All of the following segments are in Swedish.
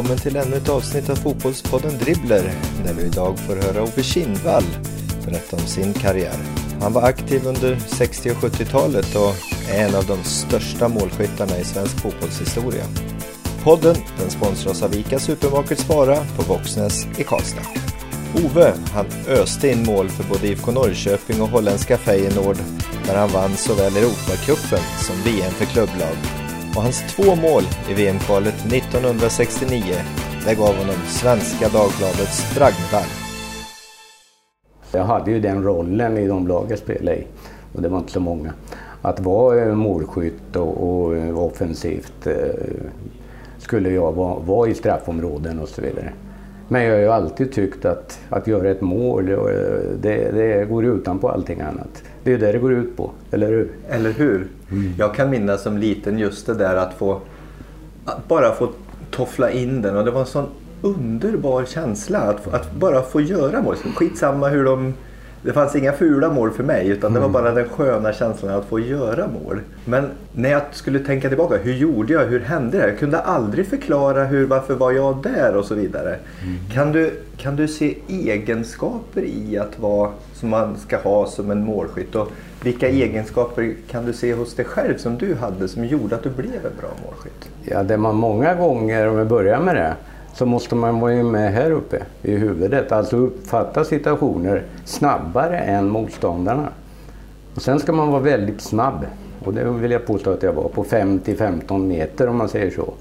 Välkommen till ännu ett avsnitt av Fotbollspodden Dribbler där vi idag får höra Ove Kindvall berätta om sin karriär. Han var aktiv under 60 och 70-talet och är en av de största målskyttarna i svensk fotbollshistoria. Podden den sponsras av ICA Supermarket Spara på Våxnäs i Karlstad. Ove han öste in mål för både IFK Norrköping och holländska Feyenoord där han vann såväl Europacupen som VM för klubblag. Och hans två mål i VM-kvalet 1969 det gav honom Svenska Dagbladets bragdvärd. Jag hade ju den rollen i de lag jag spelade i, och det var inte så många. Att vara eh, målskytt och, och eh, offensivt eh, skulle jag vara, vara i straffområden och så vidare. Men jag har ju alltid tyckt att, att göra ett mål, eh, det, det går utanpå allting annat. Det är det det går ut på, eller hur? Eller hur? Mm. Jag kan minnas som liten just det där att få att bara få toffla in den och det var en sån underbar känsla att, att bara få göra mål. Skitsamma hur de det fanns inga fula mål för mig utan det var mm. bara den sköna känslan att få göra mål. Men när jag skulle tänka tillbaka, hur gjorde jag? Hur hände det? Jag kunde aldrig förklara hur, varför var jag där och så vidare. Mm. Kan, du, kan du se egenskaper i att vara som man ska ha som en målskytt? Och vilka mm. egenskaper kan du se hos dig själv som du hade som gjorde att du blev en bra målskytt? Ja, det man många gånger, om vi börjar med det, så måste man vara med här uppe i huvudet. Alltså uppfatta situationer snabbare än motståndarna. Och sen ska man vara väldigt snabb. Och det vill jag påstå att jag var, på 5-15 meter om man säger så.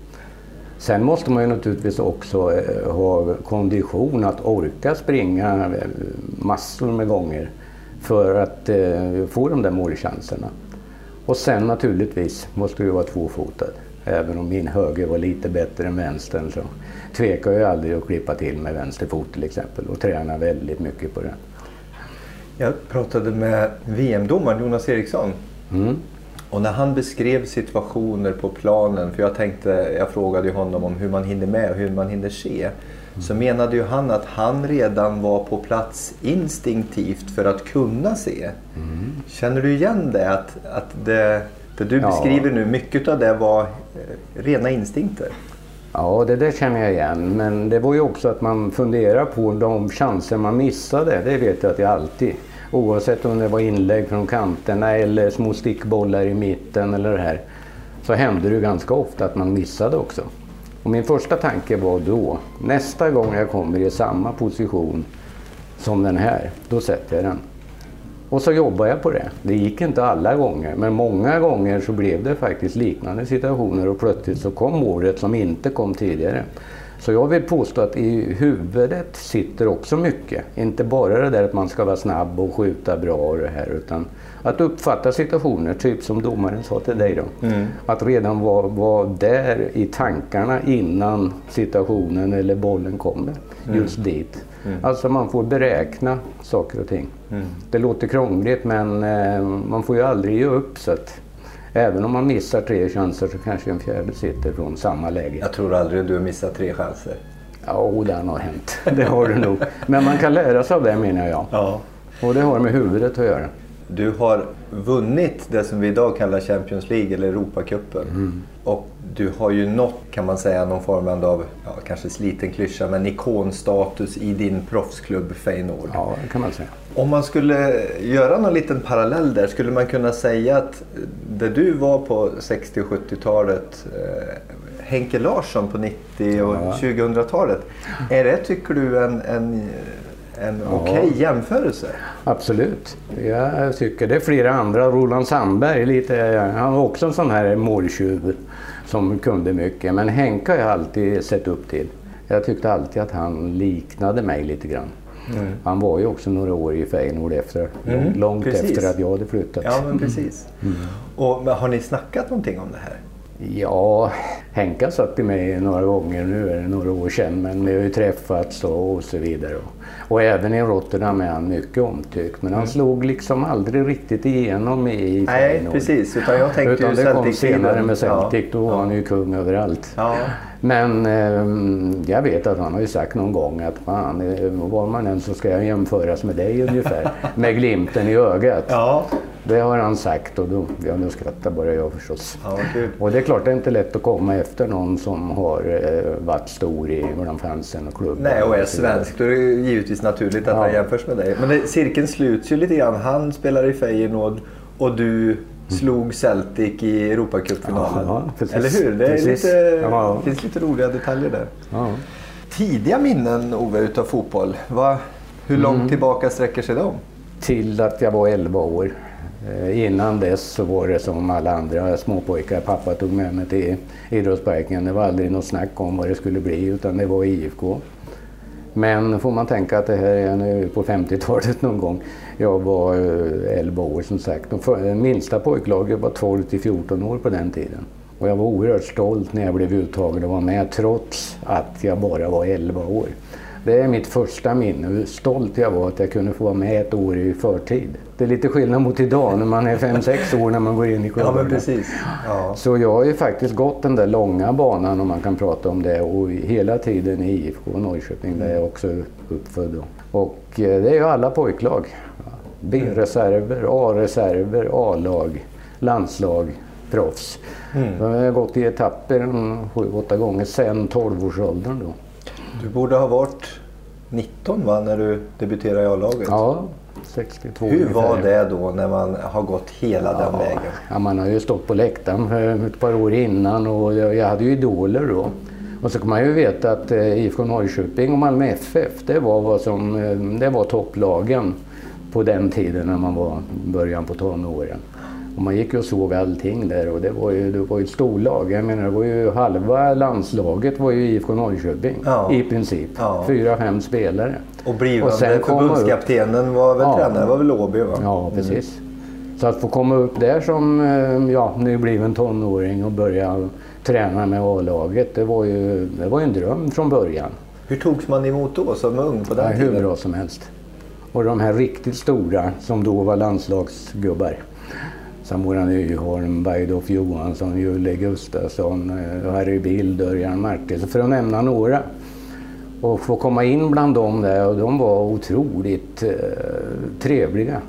Sen måste man ju naturligtvis också eh, ha kondition att orka springa eh, massor med gånger för att eh, få de där målchanserna. Och sen naturligtvis måste du vara tvåfotad. Även om min höger var lite bättre än vänstern så tvekar jag aldrig att klippa till med vänster fot till exempel och tränar väldigt mycket på det. Jag pratade med VM-domaren Jonas Eriksson. Mm. Och när han beskrev situationer på planen, för jag tänkte, jag frågade honom om hur man hinner med och hur man hinner se. Mm. Så menade ju han att han redan var på plats instinktivt för att kunna se. Mm. Känner du igen det? Att, att det, det du ja. beskriver nu, mycket av det var eh, rena instinkter? Ja, det där känner jag igen. Men det var ju också att man funderar på de chanser man missade. Det vet jag att jag alltid. Oavsett om det var inlägg från kanterna eller små stickbollar i mitten eller det här. Så hände det ganska ofta att man missade också. Och min första tanke var då, nästa gång jag kommer i samma position som den här, då sätter jag den. Och så jobbade jag på det. Det gick inte alla gånger, men många gånger så blev det faktiskt liknande situationer och plötsligt så kom målet som inte kom tidigare. Så jag vill påstå att i huvudet sitter också mycket. Inte bara det där att man ska vara snabb och skjuta bra och det här utan att uppfatta situationer, typ som domaren sa till dig då. Mm. Att redan vara var där i tankarna innan situationen eller bollen kommer mm. just dit. Mm. Alltså man får beräkna saker och ting. Mm. Det låter krångligt men eh, man får ju aldrig ge upp. Så att, även om man missar tre chanser så kanske en fjärde sitter från samma läge. Jag tror aldrig du har missat tre chanser. Ja, det har hänt. Det har det nog. Men man kan lära sig av det menar jag. Ja. Och det har med huvudet att göra. Du har vunnit det som vi idag kallar Champions League eller Europacupen. Mm. Och du har ju nått, kan man säga, någon form av, ja, kanske sliten klyscha, men ikonstatus i din proffsklubb Feyenoord. Ja, det kan man säga. Om man skulle göra någon liten parallell där, skulle man kunna säga att det du var på 60 och 70-talet, eh, Henke Larsson på 90 och ja. 2000-talet, är det, tycker du, en, en en ja. okej okay jämförelse. Absolut. Jag tycker det är flera andra. Roland Sandberg, lite, han var också en sån här måltjuv som kunde mycket. Men Henka har jag alltid sett upp till. Jag tyckte alltid att han liknade mig lite grann. Mm. Han var ju också några år i Feyenoord efter, mm, långt precis. efter att jag hade flyttat. Ja, men precis. Mm. Och, har ni snackat någonting om det här? Ja, Henka satt till mig några gånger, nu är det några år sedan, men vi har ju träffats och, och så vidare. Och även i Rotterdam är han mycket omtyckt, men han mm. slog liksom aldrig riktigt igenom i Nej, Feyenoord. precis. Utan jag tänkte utan det kom senare med Celtic, ja. då var han ju kung överallt. Ja. Men eh, jag vet att han har ju sagt någon gång att fan, eh, var man än så ska jag jämföras med dig ungefär. med glimten i ögat. Ja. Det har han sagt och då, ja, då skrattar bara jag förstås. Ja. Och det är klart det är inte lätt att komma efter någon som har eh, varit stor i fansen och klubben. Nej, och är svensk. Då är det givetvis naturligt att Ja. han jämförs med dig. Men det, cirkeln sluts ju lite grann. Han spelar i Feyenoord och du slog Celtic i Europacupfinalen. Ja, precis. Eller hur? Det lite, Ja. finns lite roliga detaljer där. Ja. Tidiga minnen, Ove, utav fotboll. Va, hur långt Mm. tillbaka sträcker sig de? Till att jag var 11 år. Eh, innan dess så var det som alla andra småpojkar. Pappa tog med mig till idrottsparken. Det var aldrig något snack om vad det skulle bli utan det var IFK. Men får man tänka att det här är nu på 50-talet någon gång. Jag var eh, 11 år som sagt. Och eh, det minsta pojklaget var 12 till 14 år på den tiden. Och jag var oerhört stolt när jag blev uttagen och var med trots att jag bara var 11 år. Det är mitt första minne, hur stolt jag var att jag kunde få vara med ett år i förtid. Det är lite skillnad mot idag när man är 5-6 år när man går in i Ja, klubbarna. men precis. Ja. Så jag har ju faktiskt gått den där långa banan om man kan prata om det och hela tiden i IFK Norrköping där jag också är uppfödd. Och eh, det är ju alla pojklag. B-reserver, A-reserver, A-lag, landslag, proffs. Jag har gått i etapper en sju, åtta gånger sedan 12-årsåldern då. Du borde ha varit 19 va, när du debuterade i A-laget? Ja, 62 Hur ungefär. var det då när man har gått hela den vägen? Ja, man har ju stått på läktaren ett par år innan och jag hade ju idoler då. Och så kan man ju veta att eh, IFK Norrköping och Malmö FF, det var, vad som, eh, det var topplagen på den tiden när man var början på tonåren. Och man gick ju och såg allting där och det var ju, det var ju ett storlag. Jag menar, det var ju halva landslaget var ju IFK Norrköping Ja. i princip. Ja. Fyra, fem spelare. Och blivande Och sen förbundskaptenen var väl Ja. tränare, var väl Åby va? Ja, precis. Så att få komma upp där som eh, ja, nybliven tonåring och börja träna med A-laget, det var ju det var en dröm från början. Hur togs man emot då som ung på den Ja, hur tiden? bra som helst. Och de här riktigt stora som då var landslagsgubbar. Samora Nyholm, Bergdolf Johansson, Julle Gustafsson, eh, Harry Bild, Örjan Martinsson, för att nämna några. Och få komma in bland dem där och de var otroligt eh, trevliga.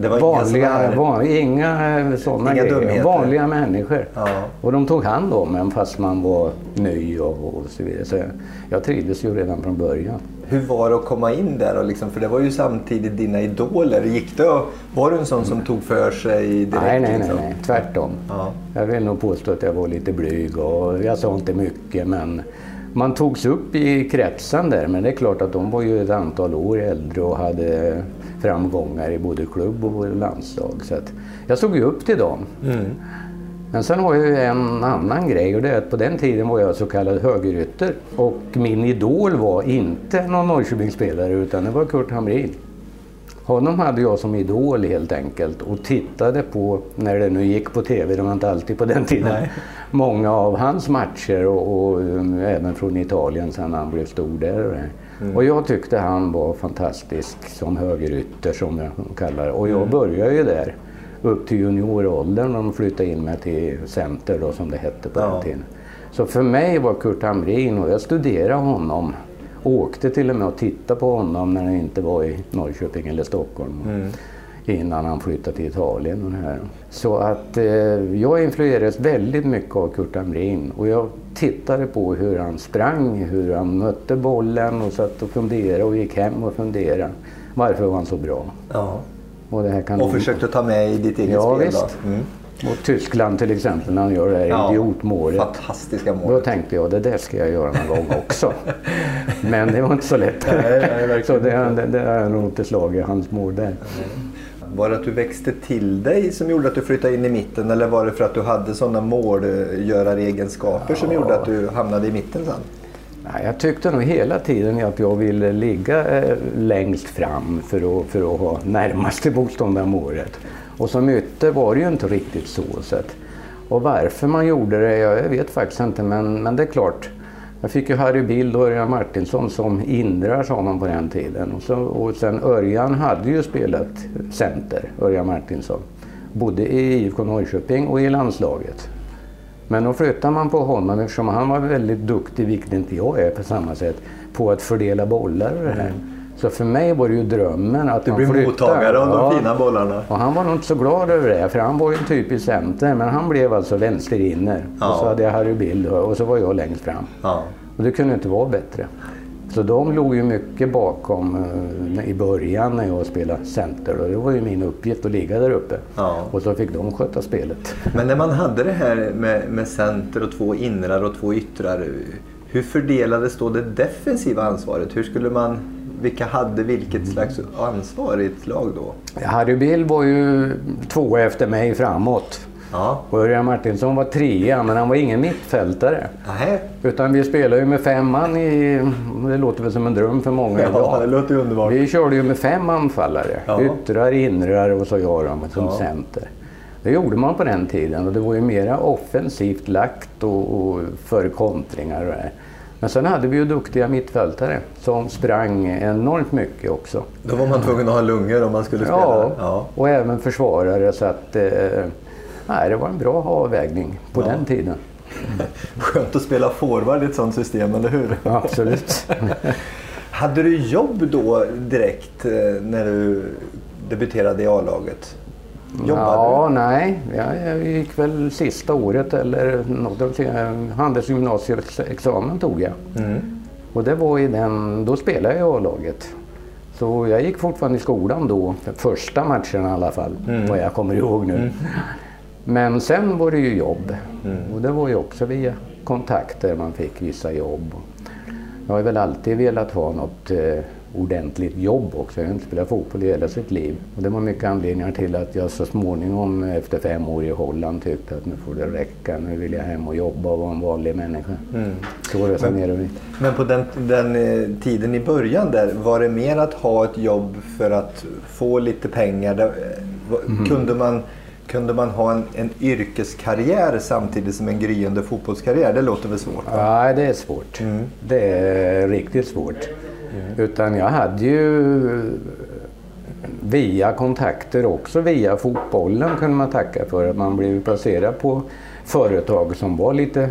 Det var inga vanliga, såna här- van, inga sådana Inga grejer. dumheter. Vanliga människor. Ja. Och de tog hand om en fast man var ny och, och så vidare. Så jag, jag trivdes ju redan från början. Hur var det att komma in där? Och liksom, för det var ju samtidigt dina idoler. Gick det och, var du en sån som tog för sig direkt? nej, nej, nej, liksom? nej. Tvärtom. Ja. Jag vill nog påstå att jag var lite blyg och jag sa inte mycket men man togs upp i kretsen där men det är klart att de var ju ett antal år äldre och hade framgångar i både klubb och landslag. Så jag såg ju upp till dem. Mm. Men sen har jag ju en annan grej och det är att på den tiden var jag så kallad högerytter. Och min idol var inte någon Norrköpingsspelare utan det var Kurt Hamrin. Honom hade jag som idol helt enkelt och tittade på, när det nu gick på tv, det var inte alltid på den tiden, Nej. många av hans matcher och, och um, även från Italien sen han blev stor där. Och, det. och jag tyckte han var fantastisk som högerytter som jag kallar det. Och jag började ju där upp till junioråldern när de flyttade in mig till center då som det hette på Ja. den tiden. Så för mig var Kurt Hamrin och jag studerade honom. Åkte till och med och tittade på honom när han inte var i Norrköping eller Stockholm. Innan han flyttade till Italien. Och det här. Så att eh, jag influerades väldigt mycket av Kurt Hamrin. Och jag tittade på hur han sprang, hur han mötte bollen och satt och funderade och gick hem och funderade. Varför var han så bra? Ja. Och, det här kan Och försökte ta med i ditt eget Ja, spel visst. då? Mm. Mot Tyskland till exempel när han gör det här idiotmålet. Fantastiska Då mål. tänkte jag det där ska jag göra någon gång också. Men det var inte så lätt. Nej, nej, så det, har nog inte slagit hans mål där. Var det att du växte till dig som gjorde att du flyttade in i mitten eller var det för att du hade sådana målgöraregenskaper som gjorde att du hamnade i mitten sen? Nej, Jag tyckte nog hela tiden att jag ville ligga eh, längst fram för att, för att ha närmaste motståndarmålet. Och som ytter var det ju inte riktigt så. så att, och varför man gjorde det, jag vet faktiskt inte. Men, men det är klart, jag fick ju Harry Bild och Örjan Martinsson som indrar sa man på den tiden. Och, så, och sen Örjan hade ju spelat center, Örjan Martinsson. Både i IFK Norrköping och i landslaget. Men då flyttade man på honom eftersom han var väldigt duktig, vilket inte jag är på samma sätt, på att fördela bollar och det här. Så för mig var det ju drömmen att Du blir flyttar. mottagare av Ja. de fina bollarna. Och han var nog inte så glad över det, för han var ju typisk center. Men han blev alltså vänsterinner. Ja. Och så hade jag Harry Bill och så var jag längst fram. Ja. Och det kunde inte vara bättre. Så de låg ju mycket bakom eh, i början när jag spelade center. Och det var ju min uppgift att ligga där uppe. Ja. Och så fick de sköta spelet. Men när man hade det här med, med center och två inrar och två yttrar. Hur fördelades då det defensiva ansvaret? Hur skulle man, vilka hade vilket slags ansvar i ett lag då? Harry Bill var ju två efter mig framåt. Ja. Och Örjan Martinsson var trea, men han var ingen mittfältare. Nähä. Utan vi spelade ju med fem man i... Det låter väl som en dröm för många Ja, idag. det låter underbart. Vi körde ju med fem anfallare. Ja. Yttrar, inrar och så jag då, som Ja. center. Det gjorde man på den tiden och det var ju mera offensivt lagt och, och för kontringar och det. Men sen hade vi ju duktiga mittfältare som sprang enormt mycket också. Då var man tvungen att ha lungor om man skulle spela. Ja, Ja. och även försvarare så att eh, nej, det var en bra avvägning på Ja. den tiden. Skönt att spela forward i ett sånt system, eller hur? Absolut. Hade du jobb då direkt eh, när du debuterade i A-laget? Jobbade ja, nej. Jag, gick väl sista året eller något. av tog jag. du? Mm. Och det var i den, då spelade jag i A-laget. Så jag gick fortfarande i skolan då, för första matcherna i alla fall, vad jag kommer ihåg nu. Men sen var det ju jobb. Och det var ju också via kontakter man fick vissa jobb. Jag har väl alltid velat ha något eh, ordentligt jobb också. Jag har inte spelat fotboll i hela sitt liv. Och det var mycket anledningar till att jag så småningom efter fem år i Holland tyckte att nu får det räcka. Nu vill jag hem och jobba och vara en vanlig människa. Så resonerade vi. Men på den, den eh, tiden i början där, var det mer att ha ett jobb för att få lite pengar? Där, eh, va- kunde, man, kunde man ha en, en yrkeskarriär samtidigt som en gryende fotbollskarriär? Det låter väl svårt? Nej, det är svårt. Det är riktigt svårt. Utan jag hade ju via kontakter också via fotbollen kunde man tacka för att man blev placerad på företag som var lite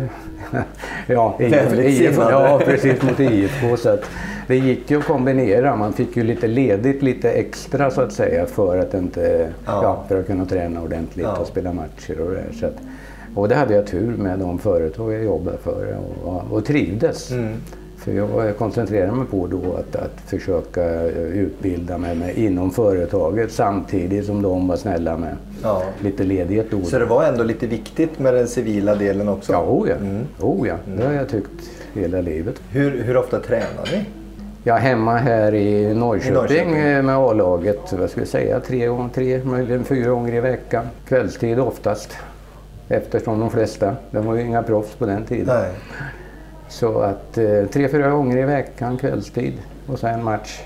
ja, Vänligt IF, sinnade. ja, precis mot IFK. Så att det gick ju att kombinera. Man fick ju lite ledigt, lite extra så att säga för att, inte, Ja. ja. för att kunna träna ordentligt Ja. och spela matcher och det där. Så att, och det hade jag tur med de företag jag jobbade för och, och trivdes. Mm. För jag koncentrerade mig på då att, att försöka eh, utbilda mig med, inom företaget samtidigt som de var snälla med Ja. lite ledighet då. Så det var ändå lite viktigt med den civila delen också? Ja, oh ja. Mm. Oh ja, det har jag tyckt hela livet. Hur, hur ofta tränar ni? Jag är hemma här i Norrköping, Norrköping. eh, med A-laget, vad ska vi säga, tre gånger, tre, möjligen fyra gånger i veckan. Kvällstid oftast. Eftersom de flesta, de var ju inga proffs på den tiden. Nej. Så att eh, tre, fyra gånger i veckan kvällstid och sen match.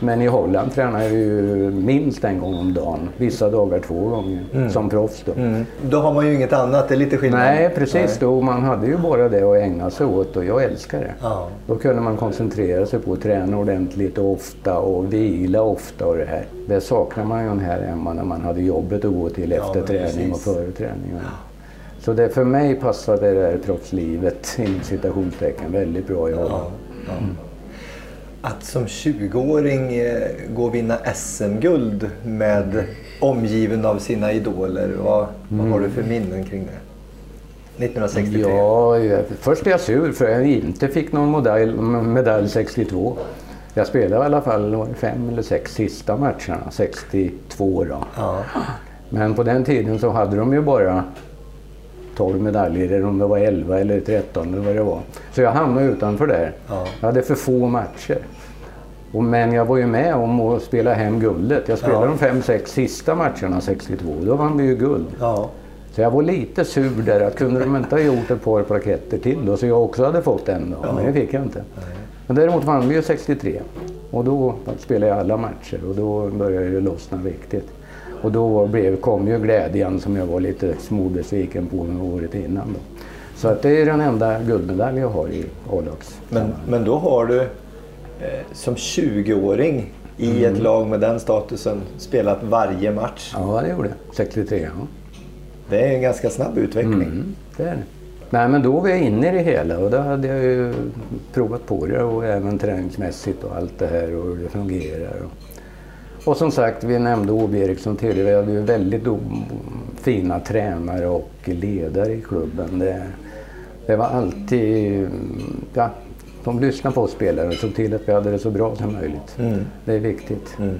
Men i Holland tränar jag ju minst en gång om dagen. Vissa dagar två gånger som proffs då. Mm. Då har man ju inget annat, det är lite skillnad. Nej, precis. Nej. Då man hade ju bara det att ägna sig åt och jag älskar det. Ja. Då kunde man koncentrera sig på att träna ordentligt och ofta och vila ofta och det här. Det saknar man ju här hemma när man hade jobbet att gå till Ja, efter men träning och före träning. Så det för mig passade det här proffslivet inom citationstecken väldigt bra i Holland. Ja, ja. Att som 20-åring eh, gå och vinna SM-guld med omgiven av sina idoler. Vad, vad har du för minnen kring det? 1963? Ja, jag- först är jag sur för jag inte fick någon medalj, medalj 62. Jag spelade i alla fall fem eller sex sista matcherna, 62 då. Ja. Men på den tiden så hade de ju bara 12 medaljer, eller om det var 11 eller 13 eller vad det var. Så jag hamnade utanför där. Ja. Jag hade för få matcher. Och, men jag var ju med om att spela hem guldet. Jag spelade Ja. de fem, sex sista matcherna 62. Då vann vi ju guld. Ja. Så jag var lite sur där att kunde de inte ha gjort ett par plaketter till då så jag också hade fått en då. Men det fick jag inte. Men däremot vann vi ju 63. Och då spelade jag alla matcher och då började det lossna riktigt. Och då blev, kom ju glädjen som jag var lite småbesviken på året innan. Då. Så att det är den enda guldmedalj jag har i A-lags. Men, men då har du eh, som 20-åring i Mm. ett lag med den statusen spelat varje match. Ja, det gjorde jag. 63, ja. Det är en ganska snabb utveckling. Mm, det är det. Nej, men då var jag inne i det hela och då hade jag ju provat på det och även träningsmässigt och allt det här och hur det fungerar. Och, och som sagt, vi nämnde Åby Eriksson tidigare. Vi hade ju väldigt fina tränare och ledare i klubben. Det, det var alltid... Ja, de lyssnade på oss spelare och såg till att vi hade det så bra som möjligt. Mm. Det är viktigt. Mm.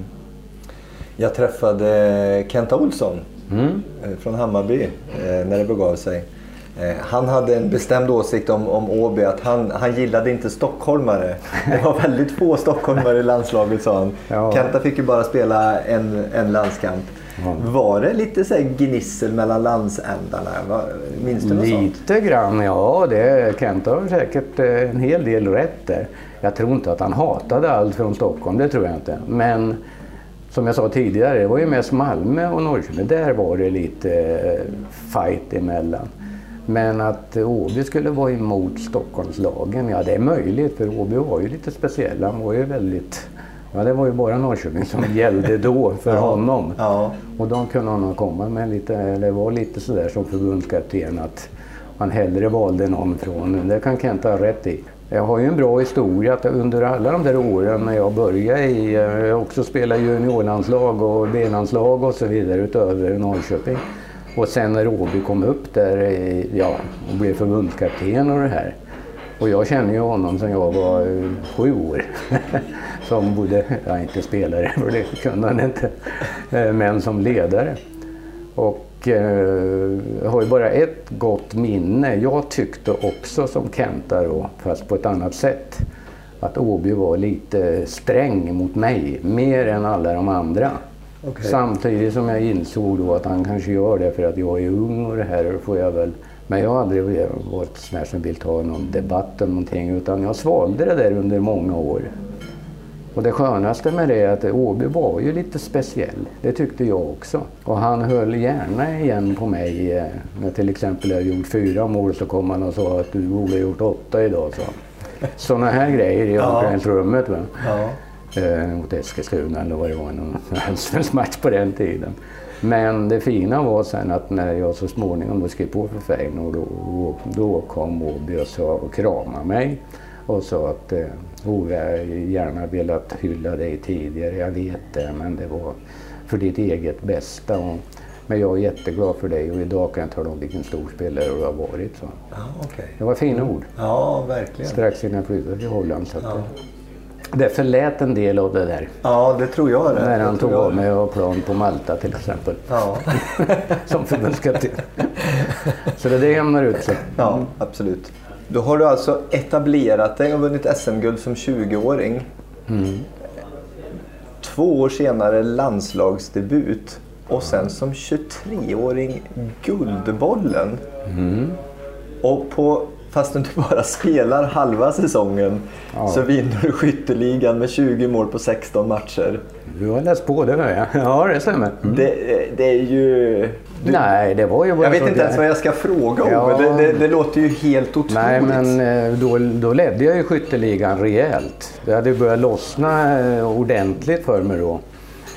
Jag träffade Kenta Olsson mm. Eh, från Hammarby eh, när det begav sig. Eh, han hade en bestämd åsikt om, om Åby, att han, han gillade inte stockholmare. Det var väldigt få stockholmare i landslaget sa han. Ja. Kenta fick ju bara spela en, en landskamp. Ja. Var det lite så gnissel mellan landsändarna? Minns du något Lite sånt? grann, ja. Det, Kenta har säkert en hel del rätt där. Jag tror inte att han hatade allt från Stockholm, det tror jag inte. Men som jag sa tidigare, det var ju mest Malmö och Norrköping. Där var det lite fight emellan. Men att Åby skulle vara emot Stockholmslagen, ja det är möjligt för Åby var ju lite speciell. Han var ju väldigt, ja det var ju bara Norrköping som gällde då för ja. honom. Ja. Och då kunde han komma med lite, det var lite sådär som förbundskapten att man hellre valde någon från, det kan Kent ha rätt i. Jag har ju en bra historia att under alla de där åren när jag började i, jag också spelade juniorlandslag och B-landslag och så vidare utöver Norrköping. Och sen när Åby kom upp där eh, ja, och blev förbundskapten och det här. Och jag känner ju honom sedan jag var eh, sju år. som både, ja inte spelare för det kunde han inte, eh, men som ledare. Och eh, jag har ju bara ett gott minne. Jag tyckte också som Kenta då, fast på ett annat sätt, att Åby var lite sträng mot mig, mer än alla de andra. Okay. Samtidigt som jag insåg då att han kanske gör det för att jag är ung och det här får jag väl. Men jag har aldrig varit sån som vill ta någon debatt om någonting utan jag svalde det där under många år. Och det skönaste med det är att Åby var ju lite speciell. Det tyckte jag också. Och han höll gärna igen på mig. Eh, när till exempel jag gjort fyra mål så kom han och sa att du borde ha gjort åtta idag. Så. Sådana här grejer i omklädningsrummet. Ja eh, mot Eskilstuna eller vad det var, någon allsvensk på den tiden. Men det fina var sen att när jag så småningom då skrev på för Feyenoord då, då kom Åby och, sa, och kramade mig och sa att eh, Ove, jag gärna velat hylla dig tidigare, jag vet det, men det var för ditt eget bästa. Och, men jag är jätteglad för dig och idag kan jag tala om vilken stor spelare du har varit. Så. Ja, okay. Det var fina ord. Ja, verkligen. Strax innan jag flyttade till Holland. Så ja. Det förlät en del av det där. Ja, det tror jag det. När han tog av mig och plan på Malta till exempel. Ja. Som förbundskapten. Så det, det jämnar ut sig. Ja, absolut. Då har du alltså etablerat dig och vunnit SM-guld som 20-åring. Mm. Två år senare landslagsdebut och sen som 23-åring Guldbollen. Mm. Och på fastän du bara spelar halva säsongen ja. så vinner du skytteligan med 20 mål på 16 matcher. Du har läst på det hör jag. Ja, det stämmer. Mm. Det, det, är ju... Du... Nej, det var ju Jag vet inte ens vad jag ska fråga om. Ja. Det, det, det, låter ju helt otroligt. Nej, men eh, då, då ledde jag ju skytteligan rejält. Det hade börjat lossna eh, ordentligt för mig då.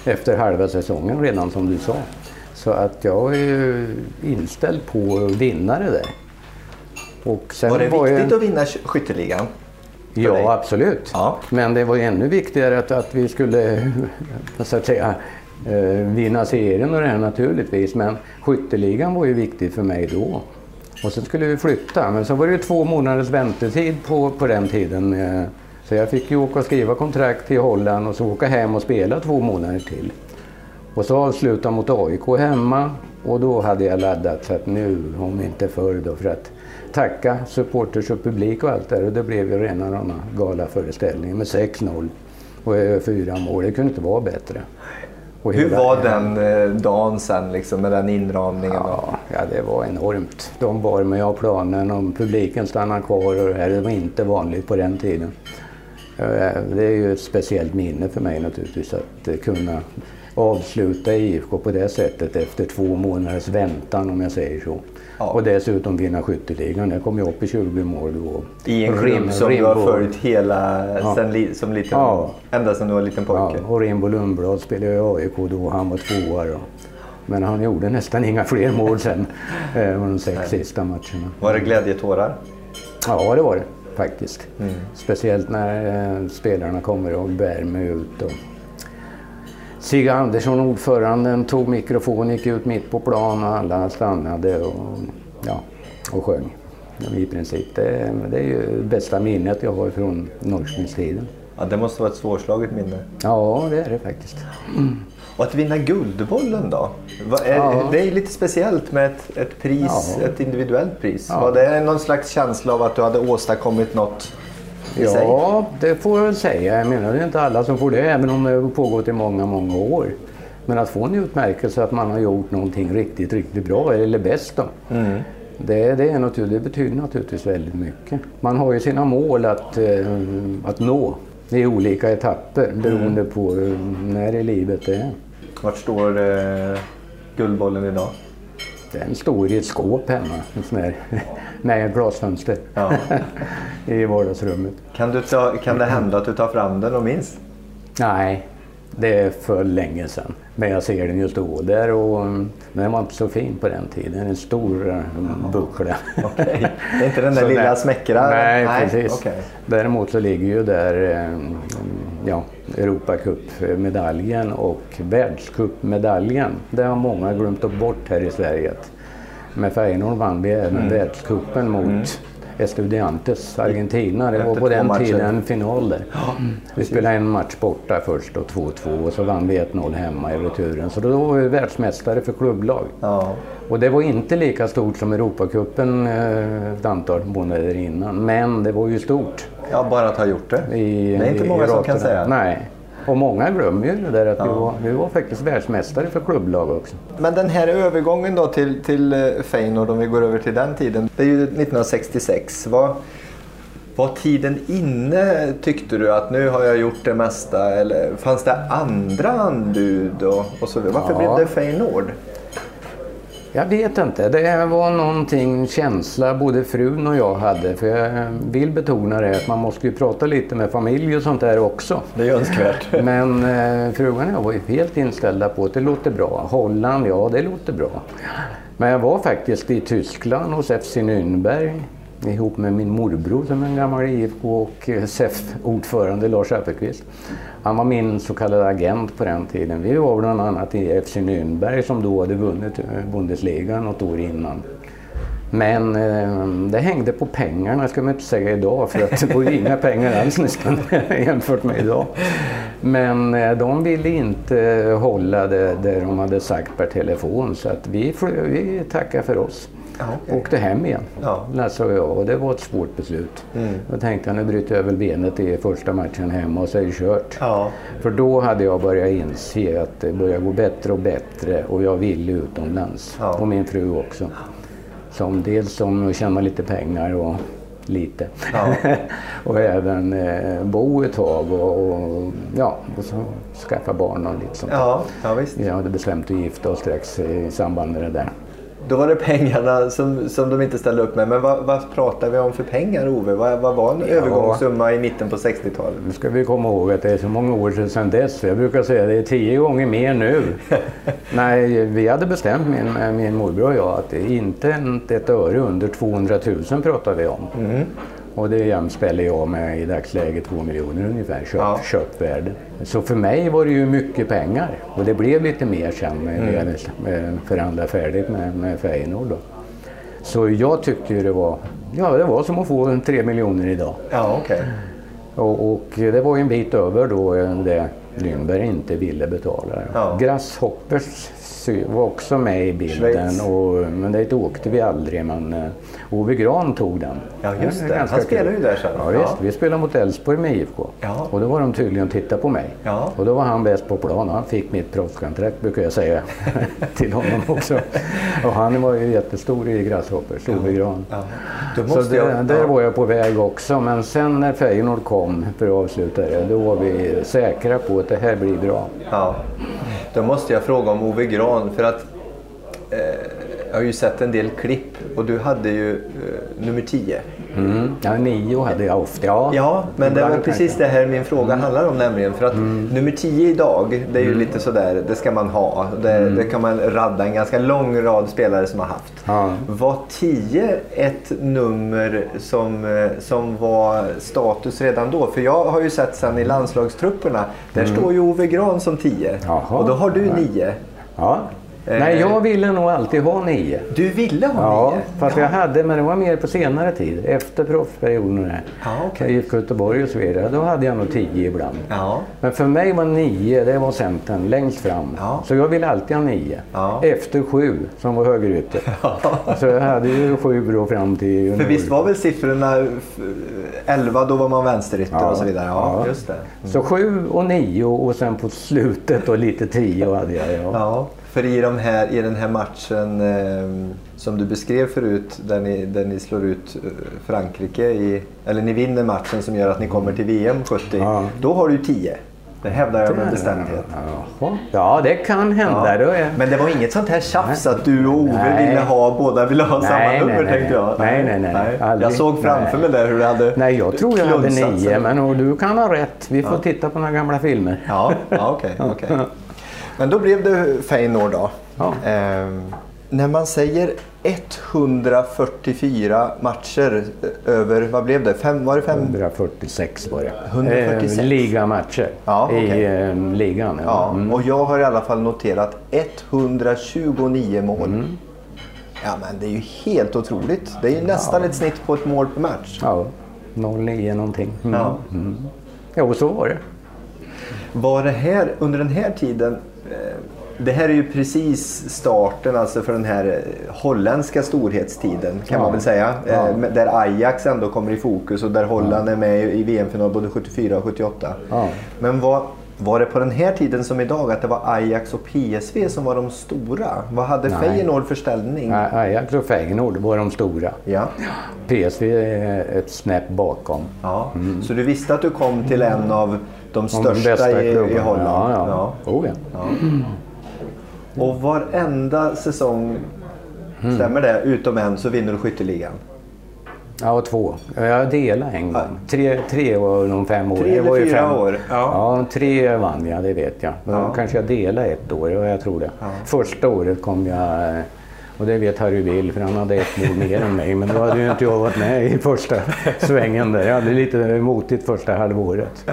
Efter halva säsongen redan som du sa. Så att jag är ju inställd på att vinna det där. Var det var viktigt ju... att vinna skytteligan? Ja, dig? absolut. Ja. Men det var ju ännu viktigare att, att vi skulle så att säga, eh, vinna serien och det här naturligtvis. Men skytteligan var ju viktig för mig då. Och sen skulle vi flytta. Men så var det ju två månaders väntetid på, på den tiden. Eh, så jag fick ju åka och skriva kontrakt till Holland och så åka hem och spela två månader till. Och så avsluta mot AIK hemma och då hade jag laddat så att nu, om inte förr då, för att tacka supporters och publik och allt där och det blev ju rena rama galaföreställningen med 6-0 och fyra mål. Det kunde inte vara bättre. Och Hur var den eh, dagen sen liksom, med den inramningen? Ja, ja, det var enormt. De bar mig av planen och publiken stannade kvar och det här det var inte vanligt på den tiden. Det är ju ett speciellt minne för mig naturligtvis att eh, kunna avsluta IFK på det sättet efter två månaders väntan om jag säger så. Ja. Och dessutom vinna skytteligan. Där kom jag upp i 20 mål då. I en klubb som Rimbo. du har följt hela, ja. sen, som liten, ja. ända sedan du var liten pojke? Ja, och Rimbo Lundblad spelade i AIK då. Han var tvåa då. Men han gjorde nästan inga fler mål sen eh, de sex Nej. sista matcherna. Var det glädjetårar? Ja, det var det faktiskt. Mm. Speciellt när eh, spelarna kommer och bär mig ut. Och... Sigge Andersson, ordföranden, tog mikrofon, gick ut mitt på plan och alla stannade och, ja, och sjöng. I princip. Det, det är ju bästa minnet jag har från Norrköpingstiden. Ja, det måste vara ett svårslaget minne. Ja, det är det faktiskt. Mm. Och att vinna Guldbollen då? Ja. Det är lite speciellt med ett, ett pris, ja. ett individuellt pris. Ja. Var det någon slags känsla av att du hade åstadkommit något i ja, sig? Ja, det får jag väl säga. Jag menar, det är inte alla som får det, även om det har pågått i många, många år. Men att få en utmärkelse att man har gjort någonting riktigt, riktigt bra, eller bäst då. Mm. Det, det, är naturligt, det betyder naturligtvis väldigt mycket. Man har ju sina mål att, eh, att nå i olika etapper beroende mm. på när i livet det är. Vart står eh, Guldbollen idag? Den står i ett skåp hemma, en sån här, nej, glasfönster ja. i vardagsrummet. Kan, du ta, kan det hända att du tar fram den och minns? Nej, det är för länge sedan. Men jag ser den ju stå där och den var inte så fin på den tiden. En stor mm, buckla. Okay. Det är inte den där lilla där, smäckra? Nej, nej precis. Okay. Däremot så ligger ju där mm, ja, Europacupmedaljen och världscupmedaljen. Det har många glömt bort här i Sverige. Med Feyenoord vann vi även mm. världscupen mot mm. Estudiantes, Argentina. Det var på den matcher. tiden final där. Mm, vi spelade en match borta först och 2-2 och så vann vi 1-0 hemma i returen. Så då var vi världsmästare för klubblag. Ja. Och det var inte lika stort som Europacupen eh, ett antal månader innan. Men det var ju stort. Ja, bara att ha gjort det. I, det är inte många som kan säga. Nej. Och många glömmer ju det där att ja. vi, var, vi var faktiskt världsmästare för klubblag också. Men den här övergången då till, till eh, Feyenoord, om vi går över till den tiden. Det är ju 1966. Var, var tiden inne tyckte du att nu har jag gjort det mesta? Eller fanns det andra anbud? Och, och så, varför ja. blev det Feyenoord? Jag vet inte. Det var någonting, känsla både frun och jag hade. För jag vill betona det att man måste ju prata lite med familj och sånt där också. Det är önskvärt. Men eh, frugan och jag var ju helt inställda på att det låter bra. Holland, ja det låter bra. Men jag var faktiskt i Tyskland hos FC Nürnberg ihop med min morbror som är en gammal IFK och eh, SEF-ordförande Lars Appelqvist. Han var min så kallade agent på den tiden. Vi var bland annat i FC Nürnberg som då hade vunnit eh, Bundesliga något år innan. Men eh, det hängde på pengarna, ska man inte säga idag, för att det var ju inga pengar alls nästan jämfört med idag. Men eh, de ville inte hålla det där de hade sagt per telefon så att vi, vi tackade för oss. Ja, okay. Åkte hem igen, ja. Lasse och jag. Och det var ett svårt beslut. Mm. Då tänkte jag, nu bryter jag väl benet i första matchen hemma och så är det kört. Ja. För då hade jag börjat inse att det började gå bättre och bättre och jag ville utomlands. Ja. Och min fru också. Som dels som att tjäna lite pengar och lite. Ja. och även eh, bo ett tag och, och, ja, och så skaffa barn och lite sånt. Ja, ja, visst. Vi hade bestämt att gifta oss strax i samband med det där. Då var det pengarna som, som de inte ställde upp med. Men vad, vad pratar vi om för pengar Ove? Vad, vad var en ja. övergångssumma i mitten på 60-talet? Nu ska vi komma ihåg att det är så många år sedan dess. Jag brukar säga att det är tio gånger mer nu. Nej, vi hade bestämt, min, min morbror och jag, att inte ett öre under 200 000 pratar vi om. Mm. Och det jämställer jag med i dagsläget 2 miljoner ungefär köp, ja. köpvärde. Så för mig var det ju mycket pengar och det blev lite mer sen när mm. jag förhandlade färdigt med, med Feyenoord. Då. Så jag tyckte ju det var, ja, det var som att få 3 miljoner idag. Ja, okay. och, och det var ju en bit över då det Lindberg inte ville betala. Ja. Grasshoppers var också med i bilden. Och, men dit åkte vi aldrig. Men uh, Ove Gran tog den. Ja just det, han spelade ju där sen. Ja. Ja. Vi spelade mot Elfsborg med IFK. Ja. Och då var de tydligen och tittade på mig. Ja. Och då var han bäst på plan. Han fick mitt proffskontrakt brukar jag säga till honom också. och han var ju jättestor i Grasshoppers, Ove Gran. Ja. Så det, jag, där var jag på väg också. Men sen när Feyenoord kom för att avsluta det, då var vi säkra på att det här blir bra. Ja. Då måste jag fråga om Ove Gran för att eh, jag har ju sett en del klipp och du hade ju eh, nummer 10. Mm. Ja, nio hade jag ofta. Ja, Ja, men det var precis det här min fråga handlar om nämligen. För att nummer 10 idag, det är ju lite sådär, det ska man ha. Det, det kan man radda en ganska lång rad spelare som har haft. Ja. Var 10 ett nummer som, eh, som var status redan då? För jag har ju sett sen i landslagstrupperna, där står ju Ove Gran som 10. Jaha. Och då har du 9. Ja. Nej, jag ville nog alltid ha nio. Du ville ha Ja, 9? fast jag hade, men det var mer på senare tid. Efter proffsperioden. Ja. Jag gick Göteborg och så vidare. Då hade jag nog tio ibland. Ja. Men för mig var nio, det var centern längst fram. Ja. Så jag ville alltid ha nio. Ja. Efter sju, som var högerytter. Så jag hade ju sju då fram till junior. För visst var väl siffrorna f- 11, då var man vänsterytter Ja. och så vidare? Ja, Ja. just det. Så sju och nio och sen på slutet och lite tio hade jag. Ja. Ja, för i, de här, i den här matchen eh, som du beskrev förut där ni, där ni slår ut eh, Frankrike, i, eller ni vinner matchen som gör att ni kommer till VM 70. Ja. Då har du 10. Det hävdar jag med bestämdhet. Ja, det kan hända. Då är... Men det var inget sånt här tjafs att du och Ove Nej. ville ha, båda ville ha samma Nej, nummer nej, tänkte jag. nej. Nej, nej, nej. Aldrig. Jag såg framför Nej. mig där hur du hade Nej, jag tror jag hade nio, men och du kan ha rätt. Vi får titta på några gamla filmer. Ja, ja okej. okej. Men då blev det Feyenoord då. Ja. Ehm, när man säger 144 matcher eh, över, vad blev det? Fem, var det fem? 146 var det. 146. Eh, ligamatcher Ja, okej. i eh, ligan. Ja. Ja, Mm. och jag har i alla fall noterat 129 mål. Mm. Ja, men det är ju helt otroligt. Det är ju nästan ett snitt på ett mål per match. ja. 09 någonting. Mm. Ja. Jo, så var det. Var det här, under den här tiden, det här är ju precis starten alltså för den här eh, holländska storhetstiden kan Ja. man väl säga. Ja. Eh, Där Ajax ändå kommer i fokus och där Holland är med i VM-final både 74 och 78. Ja. Men var, var det på den här tiden som idag att det var Ajax och PSV som var de stora? Vad hade Nej. Feyenoord för ställning? Ajax och Feyenoord var de stora. Ja. PSV är ett snäpp bakom. Ja. Så du visste att du kom till en av de De största bästa i, i. Holland? Ja, ja. Oh, ja. Och varenda säsong, Mm. stämmer det, utom en så vinner du skytteligan? Ja, och två. Jag delade en gång. Tre, tre och de fem år. Tre eller fyra fem. år? Ja. Ja. tre vann jag, det vet jag. Ja. kanske jag delade ett år, ja, jag tror det. Första året kom jag, eh, och det vet Harry Bill för han hade ett mål mer än mig. Men då hade ju inte jag varit med i första svängen där. Jag hade lite motigt första halvåret.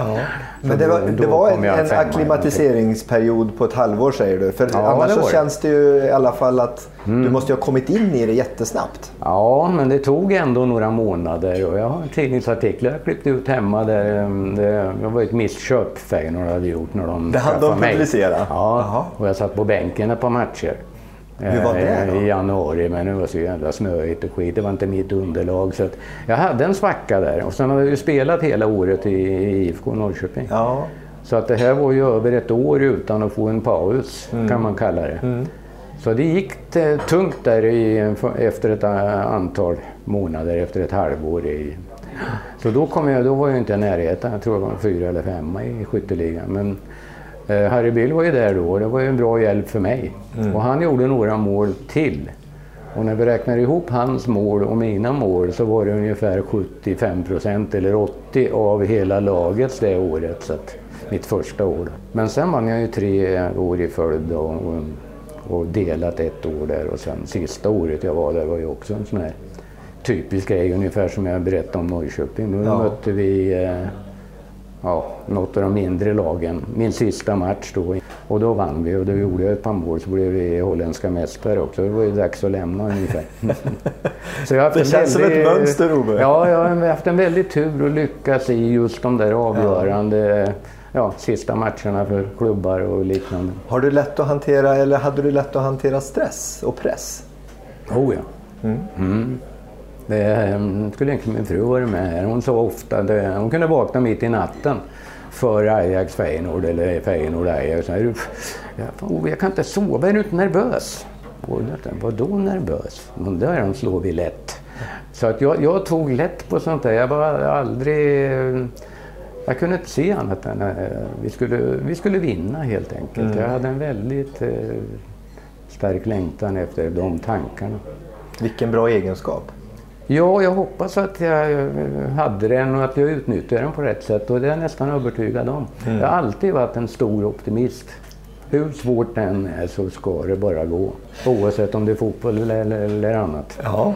Men det var, det var en, en femma. acklimatiseringsperiod på ett halvår säger du. För Ja, annars det så det. känns det ju i alla fall att du måste ju ha kommit in i det jättesnabbt. Ja, men det tog ändå några månader och jag har tidningsartiklar jag klippt ut hemma där um, det, jag var ett missköp Feyenoord hade gjort när de Det hade de publicerat? Ja, Jaha. och jag satt på bänken ett par matcher. Hur var det eh, då? I januari, men det var så jävla snöigt och skit. Det var inte mitt underlag. Så jag hade en svacka där och sen hade jag ju spelat hela året i, IFK Norrköping. Ja. Så att det här var ju över ett år utan att få en paus, Mm. kan man kalla det. Så det gick eh, tungt där i, efter ett eh, antal månader, efter ett halvår. I, så då, kom jag, då var jag inte i närheten, jag tror jag var fyra eller femma i skytteligan. Men Harry Bill var ju där då och det var ju en bra hjälp för mig. Och han gjorde några mål till. Och när vi räknar ihop hans mål och mina mål så var det ungefär 75 procent eller 80 av hela lagets det året. Så att, mitt första år. Men sen vann jag ju tre år i följd och, och, och delat ett år där och sen sista året jag var där var ju också en sån här typisk grej ungefär som jag berättade om Norrköping. Då Ja. mötte vi eh, ja, något av de mindre lagen. Min sista match då. Och då vann vi och då gjorde jag ett par mål så blev vi holländska mästare också. Det var ju dags att lämna ungefär. så jag Det känns som ett väldig- mönster, Ove. Ja, jag har haft en väldigt tur och lyckats i just de där avgörande ja, sista matcherna för klubbar och liknande. Har du lätt att hantera, eller hade du lätt att hantera stress och press? Oh ja. Mm. Det ehm, skulle inte min fru vara med här. Hon sa ofta, det, hon kunde vakna mitt i natten för Ajax Feyenoord eller Feyenoord Ajax. Jag, oh, jag kan inte sova, är du inte nervös? Och Vadå nervös? Där de slår vi lätt. Så att jag, jag tog lätt på sånt där. Jag var aldrig... Jag kunde inte se annat än att vi skulle, vi skulle vinna helt enkelt. Jag hade en väldigt eh, stark längtan efter de tankarna. Vilken bra egenskap. Ja, jag hoppas att jag eh, hade den och att jag utnyttjade den på rätt sätt och det är jag nästan övertygad om. Mm. Jag har alltid varit en stor optimist. Hur svårt det än är så ska det bara gå. Oavsett om det är fotboll eller, eller annat. Ja,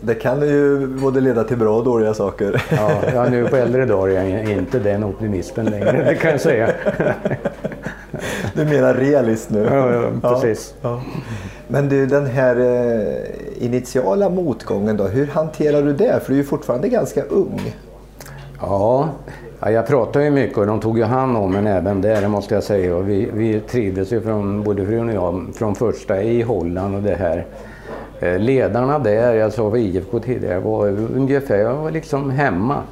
det kan ju både leda till bra och dåliga saker. Ja, ja nu på äldre dagar är jag inte den optimisten längre, det kan jag säga. Du menar realist nu? Ja, ja precis. Ja, ja. Men du, den här eh, initiala motgången då, hur hanterar du det? För du är ju fortfarande ganska ung. Ja, Ja, jag pratade ju mycket och de tog ju hand om en även där, det måste jag säga. Och vi, vi trivdes ju från, både frun och jag från första i Holland och det här. Eh, ledarna där, jag sa för IFK tidigare, var ungefär, jag var liksom hemma.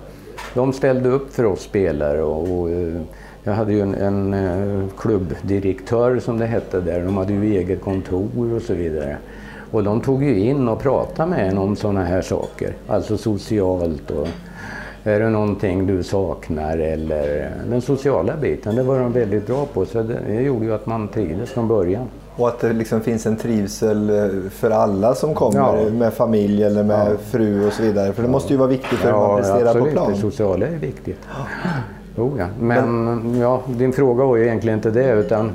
De ställde upp för oss spelare och, och eh, jag hade ju en, en, eh, klubbdirektör som det hette där, de hade ju eget kontor och så vidare. Och de tog ju in och pratade med en om sådana här saker, alltså socialt och är det någonting du saknar eller den sociala biten, det var de väldigt bra på så det, gjorde ju att man trivdes från början. Och att det liksom finns en trivsel eh, för alla som kommer ja. med familj eller med ja. fru och så vidare. För det måste ju vara viktigt för ja, hur man presterar absolut. på plan. Det sociala är viktigt. Oh, ja. Men, men, ja, din fråga var ju egentligen inte det utan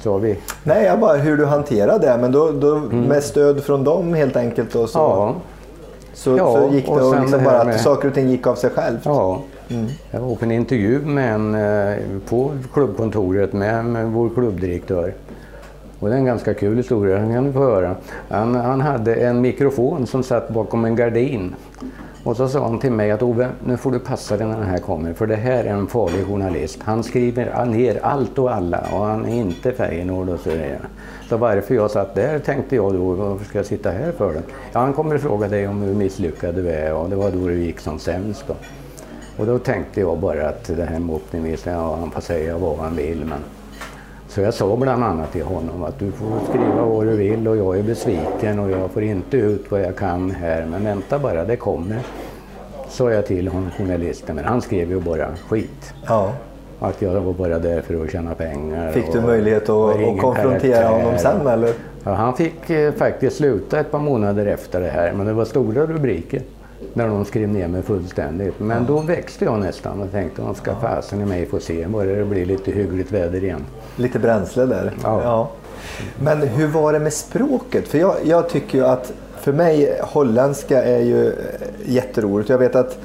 sa vi? Nej, jag bara hur du hanterar det. Men då, då mm. med stöd från dem helt enkelt. Och så. Ja. Så, ja, så gick det och, och liksom bara att med... saker och ting gick av sig självt? Ja. Mm. Jag var på en intervju med en, eh, på klubbkontoret med, med vår klubbdirektör. Och det är en ganska kul historia, den kan du få höra. Han, han hade en mikrofon som satt bakom en gardin. Och så sa han till mig att Ove, nu får du passa dig när den här kommer för det här är en farlig journalist. Han skriver ner allt och alla och han är inte Feyenoord och så vidare. Så varför jag satt där tänkte jag då, varför ska jag sitta här för? Ja, han kommer fråga dig om hur misslyckad du är och det var då det gick som sämst då. Och då tänkte jag bara att det här med optimism, ja, han får säga vad han vill men så jag sa bland annat till honom att du får skriva vad du vill och jag är besviken och jag får inte ut vad jag kan här men vänta bara, det kommer. Sa jag till honom, journalisten, men han skrev ju bara skit. Ja. Att jag var bara där för att tjäna pengar. Fick du möjlighet att, att konfrontera honom sen eller? Ja, han fick eh, faktiskt sluta ett par månader efter det här men det var stora rubriker när de skrev ner mig fullständigt. Men ja. då växte jag nästan och tänkte att ska fasen i mig få se, börjar det bli lite hyggligt väder igen. Lite bränsle där. Ja. ja. Men hur var det med språket? För jag, jag tycker ju att för mig holländska är ju jätteroligt. Jag vet att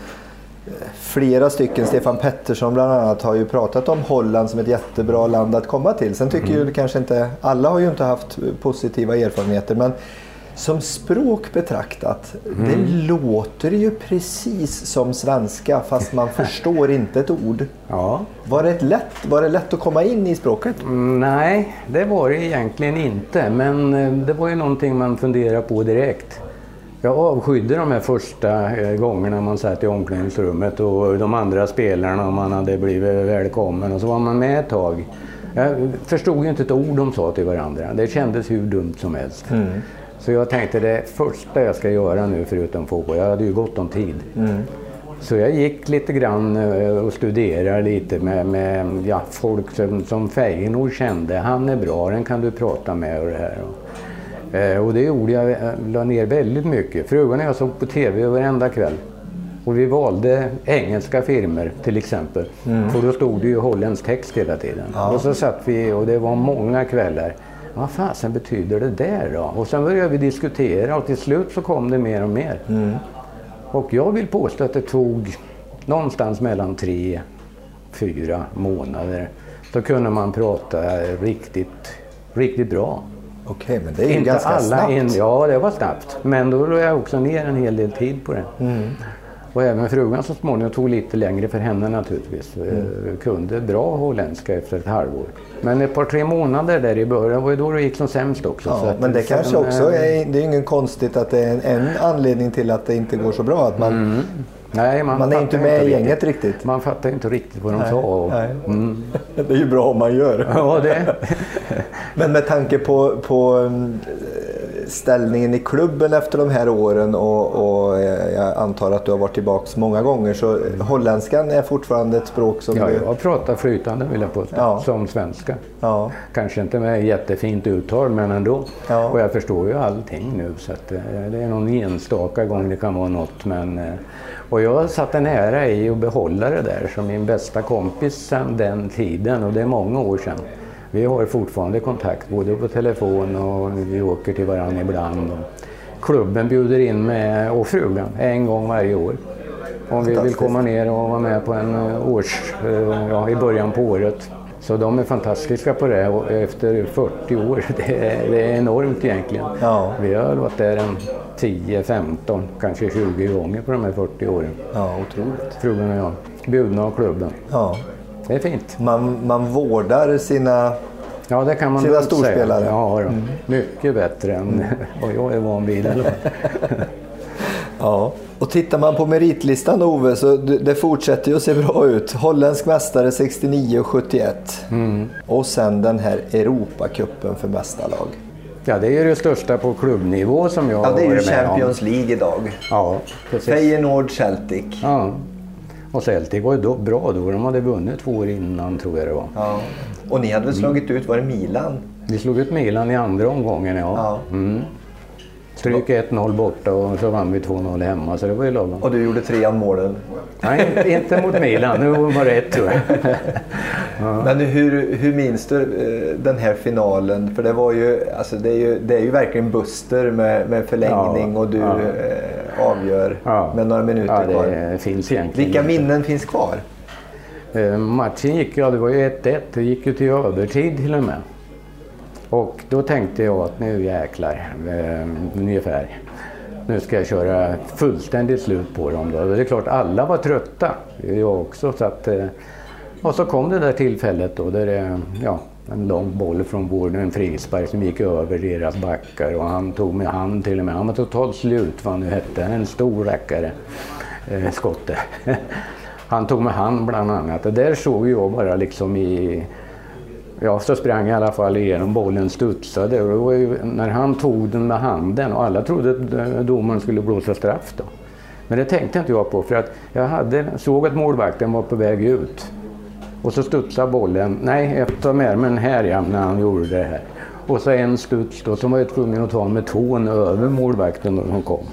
flera stycken, Stefan Pettersson bland annat, har ju pratat om Holland som ett jättebra land att komma till. Sen tycker mm. ju kanske inte, alla har ju inte haft positiva erfarenheter men som språk betraktat, mm. det låter ju precis som svenska fast man förstår inte ett ord. Ja. Var, det lätt, var det lätt att komma in i språket? Mm, nej, det var det egentligen inte. Men eh, det var ju någonting man funderade på direkt. Jag avskydde de här första eh, gångerna man satt i omklädningsrummet och de andra spelarna och man hade blivit välkommen och så var man med ett tag. Jag förstod ju inte ett ord de sa till varandra. Det kändes hur dumt som helst. Mm. Så jag tänkte det första jag ska göra nu förutom fotboll, jag hade ju gott om tid. Mm. Så jag gick lite grann eh, och studerade lite med, med ja, folk som, som Feyenoord kände. Han är bra, den kan du prata med och det här. Och, eh, och det gjorde jag, jag la ner väldigt mycket. Frugan och jag såg på TV varenda kväll. Och vi valde engelska firmer till exempel. Mm. För då stod det ju holländsk text hela tiden. Ja. Och så satt vi och det var många kvällar vad fasen betyder det där då? Och sen började vi diskutera och till slut så kom det mer och mer. Mm. Och jag vill påstå att det tog någonstans mellan tre, fyra månader. Då kunde man prata riktigt, riktigt bra. Okej, men det är ju Inte ganska snabbt. In, ja, det var snabbt. Men då la jag också ner en hel del tid på det. Mm. Och även frugan så småningom tog lite längre för henne naturligtvis. Mm. Eh, kunde bra holländska efter ett halvår. Men ett par tre månader där i början var ju då det gick som sämst också. Ja, men det kanske också är, det är ingen konstigt att det är en, en, anledning till att det inte går så bra. Att man, mm. Nej, man, man är inte med i gänget riktigt. riktigt. Man fattar inte riktigt vad de nej, sa. Nej. Mm. Det är ju bra om man gör. Ja, det. men med tanke på, på ställningen i klubben efter de här åren och, och eh, jag antar att du har varit tillbaka många gånger så holländskan är fortfarande ett språk som Ja, du... jag pratar flytande vill jag påstå, Ja. som svenska. Ja, Kanske inte med jättefint uttal men ändå. Ja. Och jag förstår ju allting nu så att, eh, det är någon enstaka gång det kan vara något. Men, eh, och jag satte en ära i att behålla det där som min bästa kompis sedan den tiden och det är många år sedan. Vi har fortfarande kontakt både på telefon och vi åker till varandra ibland. Klubben bjuder in mig och frugan en gång varje år. Om vi vill komma ner och vara med på en eh, års, eh, ja, i början på året. Så de är fantastiska på det och efter 40 år, det är, det är enormt egentligen. Ja. Vi har varit där en 10, 15, kanske 20 gånger på de här 40 åren. ja otroligt. Frugan och jag, bjudna av klubben. Ja. Det är fint. Man, man vårdar sina... Ja, det kan man Sina storspelare. säga. Ja, då. Mycket bättre än vad jag är van vid. Eller? Ja. Och tittar man på meritlistan Ove så det fortsätter ju att se bra ut. Holländsk mästare 69 och 71. Och sen den här Europacupen för mästarlag. Ja, det är det största på klubbnivå som jag Ja, har det är ju varit med om. Champions League idag. Ja, precis. Feyenoord Celtic. Ja. Och Celtic var ju då, bra då. De hade vunnit två år innan tror jag det var. Ja. Och ni hade väl slagit ut, var det Milan? Vi slog ut Milan i andra omgången ja. Ja. Mm. Stryk 1-0 borta och så vann vi 2-0 hemma så det var ju lagom. Och du gjorde trean målen. Nej, inte- mot Milan. Nu var det ett tror jag. Men hur, hur minns du eh, den här finalen? För det var ju, alltså det är ju, det är ju verkligen Buster med, med förlängning Ja, och du ja. Eh, avgör Ja. med några minuter Ja, kvar. finns egentligen Vilka minnen finns kvar? Eh, Matchen gick ju, ja, det var ju 1-1, det gick ju till övertid till och med. Och då tänkte jag att nu jäklar, eh, ungefär. Nu ska jag köra fullständigt slut på dem. Då. Det är klart, alla var trötta. Jag också. Så att, eh, och så kom det där tillfället då, där det, ja, en lång boll från vården, en frispark som gick över deras backar och han tog med hand till och med. Han var totalt slut vad han nu hette, en stor rackare, eh, skotte. Han tog med hand bland annat. Det där såg jag bara liksom i... Ja, så sprang jag i alla fall igenom bollen studsade och det var ju när han tog den med handen och alla trodde att eh, domaren skulle blåsa straff då. Men det tänkte inte jag på för att jag hade, såg att målvakten var på väg ut. Och så studsade bollen, nej ett av ärmen här ja, när han gjorde det här. Och så en studs då, som var jag tvungen att ta med tån över målvakten när hon kom.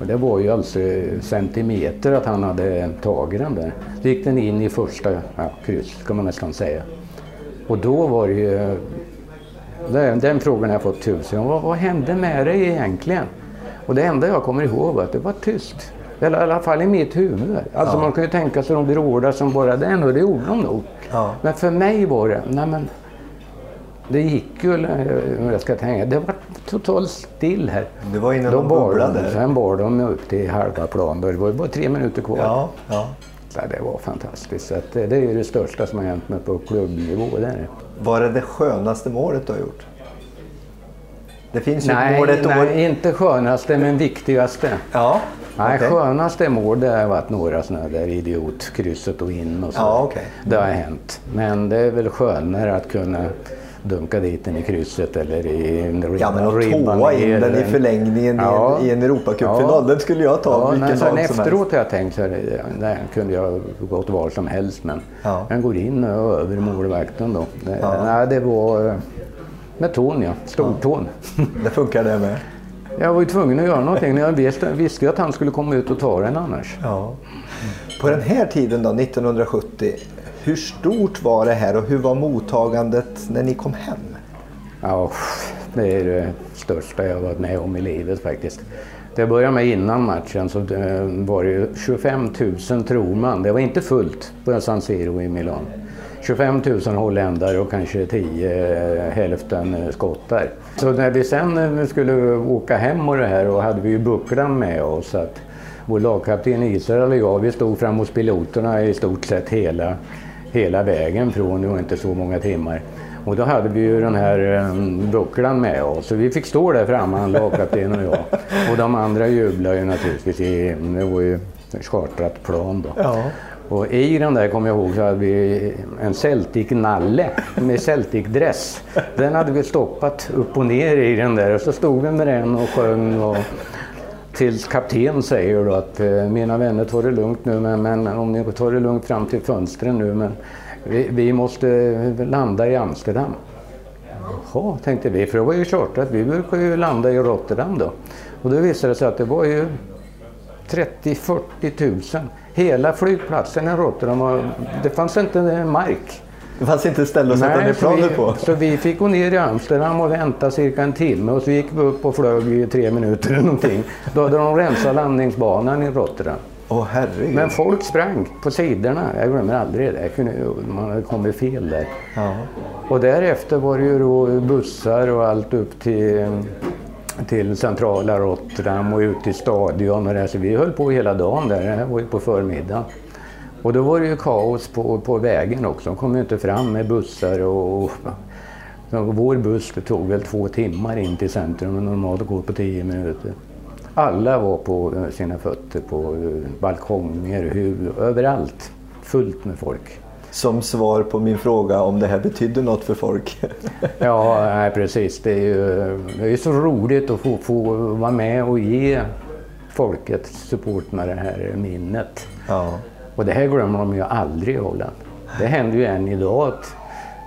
Och det var ju alltså centimeter att han hade tagit den där. Så gick den in i första ja, kryss, kan man nästan säga. Och då var det ju... Den, den frågan har jag fått tusen vad, vad hände med dig egentligen? Och det enda jag kommer ihåg var att det var tyst. Eller i alla fall i mitt huvud. Alltså man kan ju tänka sig de blir hårda som bara den och det gjorde de nog. Ja. Men för mig var det, nej men det gick ju, eh, hur jag ska tänka, det var totalt still här. Det var innan Då de bubblade. de, sen bar de upp till halva plan, det var bara tre minuter kvar. Ja, ja. Så det var fantastiskt. Så det, det är det största som har hänt mig på klubbnivå. Det är det. Var det det skönaste målet du har gjort? Det finns ju ett Nej, mål ett år... nej, inte skönaste men viktigaste. Ja, Nej, okej. skönaste mål det har varit några sådana där idiotkrysset och in och så. Ja, okej. Det har hänt. Men det är väl skönare att kunna dunka dit den i krysset eller i en ribba. Ja, men att ribban tvåa in den i förlängningen Ja. i en, Europacupfinal, Ja. den skulle jag ta Ja, vilken dag som efteråt har jag tänkt så här, där kunde jag gått var som helst men Ja. den går in och över målvakten då. Det, Ja. nej, det var eh, med tån ja, stortån. Det funkar det med. Jag var ju tvungen att göra någonting. Jag visste, visste att han skulle komma ut och ta den annars. Ja. På den här tiden då, 1970, hur stort var det här och hur var mottagandet när ni kom hem? Ja, det är det största jag varit med om i livet faktiskt. Det började med innan matchen så var det ju 25 000 tror man. Det var inte fullt på San Siro i Milano. 25 000 holländare och kanske 10, eh, hälften eh, skottar. Så när vi sen eh, skulle åka hem och det här och hade vi ju bucklan med oss. Att vår lagkapten Israel och jag vi stod fram hos piloterna i stort sett hela, hela vägen från, det var inte så många timmar. Och då hade vi ju den här bucklan med oss. Så vi fick stå där framme, han lagkapten och jag. Och de andra jublade ju naturligtvis. I, det var ju chartrat plan då. Ja. Och i den där kommer jag ihåg så hade vi en Celtic-nalle med Celtic-dress. Den hade vi stoppat upp och ner i den där och så stod vi med den och sjöng. Och tills kapten säger då att eh, mina vänner tar det lugnt nu men, men om ni tar det lugnt fram till fönstren nu men vi, vi måste landa i Amsterdam. Jaha, tänkte vi, för det var ju chartrat. Vi brukar ju landa i Rotterdam då. Och då visade det sig att det var ju 30-40 tusen. Hela flygplatsen i Rotterdam, det fanns inte mark. Det fanns inte ställe att sätta ner planet på. så vi fick gå ner i Amsterdam och vänta cirka en timme och så gick vi upp och flög i tre minuter eller någonting. Då hade de rensat landningsbanan i Rotterdam. Herregud. Men folk sprang på sidorna. Jag glömmer aldrig det. Kunde- Man hade kommit fel där. Ja. Och därefter var det ju då bussar och allt upp till, till centrala Rotterdam och ut till stadion och där. Så vi höll på hela dagen där. Det här var ju på förmiddagen. Och då var det ju kaos på, på vägen också. De kom ju inte fram med bussar och... och så vår buss tog väl två timmar in till centrum och normalt går på tio minuter. Alla var på sina fötter på balkonger, huvud, överallt. Fullt med folk. Som svar på min fråga om det här betydde något för folk. Ja, nej, precis. Det är ju det är så roligt att få, få vara med och ge folket support med det här minnet. ja. Och det här glömmer de ju aldrig i Holland. Det händer ju än idag att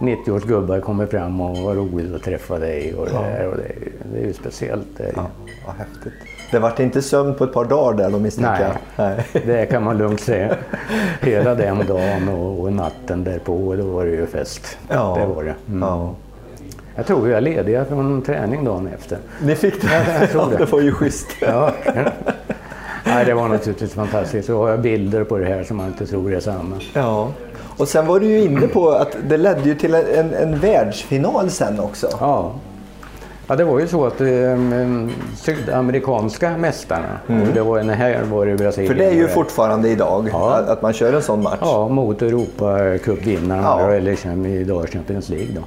90-årsgubbar kommer fram och vad roligt att träffa dig och det här. Och det, är, ju- det är ju speciellt. Det, är ju. ja. Vad häftigt. Det vart inte sömn på ett par dagar där då misstänker jag. Nej. det kan man lugnt säga. Hela den dagen och, och natten därpå, då var det ju fest. Ja. Det var det. Mm. Ja. Jag tror vi var lediga från träning dagen efter. Ni fick det? Ja, jag tror det. det var ju schysst. Ja. Nej, det var naturligtvis fantastiskt. Så har jag bilder på det här som man inte tror är samma. Ja. Och sen var du ju inne på att det ledde ju till en, en världsfinal sen också. Ja. Ja, det var ju så att um, sydamerikanska mästarna, och det var den här var det Brasilien. Mm. För det är ju fortfarande idag Ja. att, att man kör en sån match. Ja, mot Europacupvinnarna Ja. eller som idag Champions League. Då.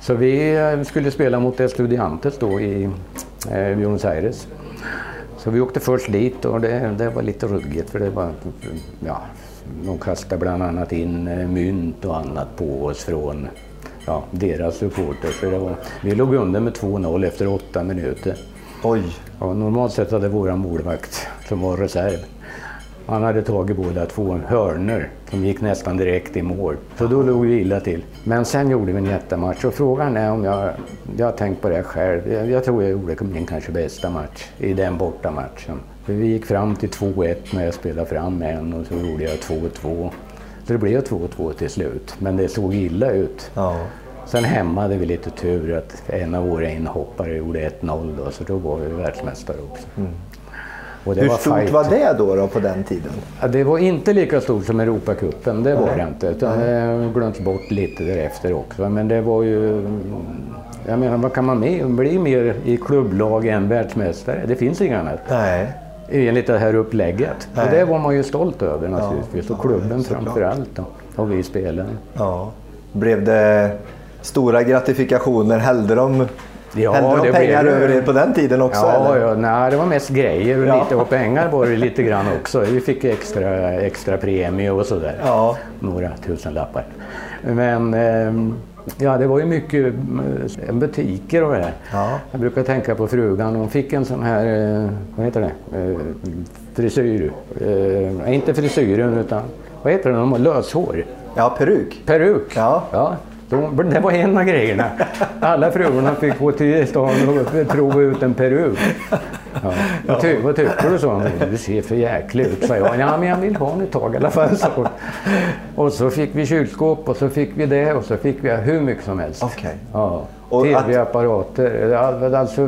Så vi eh, skulle spela mot Estudiantes då i eh, Buenos Aires. Så vi åkte först dit och det, det var lite ruggigt för det var, ja, de kastade bland annat in eh, mynt och annat på oss från ja, deras supporters. Var, vi låg under med 2-0 efter åtta minuter. Oj. Ja, normalt sett hade våra målvakt, som var reserv, han hade tagit båda två hörner som gick nästan direkt i mål. Så då låg vi illa till. Men sen gjorde vi en jättematch och frågan är om jag, jag har tänkt på det själv. Jag, jag tror jag gjorde min kanske bästa match i den bortamatchen. För vi gick fram till 2-1 när jag spelade fram en och så gjorde jag 2-2. Så det blev 2-2 till slut. Men det såg illa ut. Ja. Sen hemma hade vi lite tur att en av våra inhoppare gjorde 1-0 då, så då var vi världsmästare också. Det Hur var stort fight. var det då, då på den tiden? Ja, det var inte lika stort som Europacupen, det var det inte. Utan det glömts bort lite därefter också. Men det var ju... Jag menar, vad kan man bli mer i klubblag än världsmästare? Det finns inget annat. Nej. Enligt det här upplägget. Nej. Och det var man ju stolt över naturligtvis. Och ja, klubben såklart. framför allt. då. Och vi spelarna. Ja. Blev det stora gratifikationer? Hällde de, Ja, hällde de det pengar blev över er på den tiden också? Ja, eller? ja nej, det var mest grejer och, Ja. lite, och pengar var det lite grann också. Vi fick extra, extra premie och sådär. Ja. Några tusenlappar. Men ehm, ja, det var ju mycket eh, butiker och det här. Ja. Jag brukar tänka på frugan. Hon fick en sån här, eh, vad heter det, eh, frisyr. Inte frisyren utan, vad heter det, de har löshår. ja, peruk. Peruk. Ja. ja de, det var en av grejerna. Alla fruarna fick gå till stan och prova ut en peruk. Ja. Vad, ty, vad tycker du? sa hon. Du ser för jäklig ut, sa jag. Ja, men jag vill ha en ett tag i alla fall. Så. Och så fick vi kylskåp och så fick vi det och så fick vi hur mycket som helst. Okej. Ja. Tv-apparater. Alltså,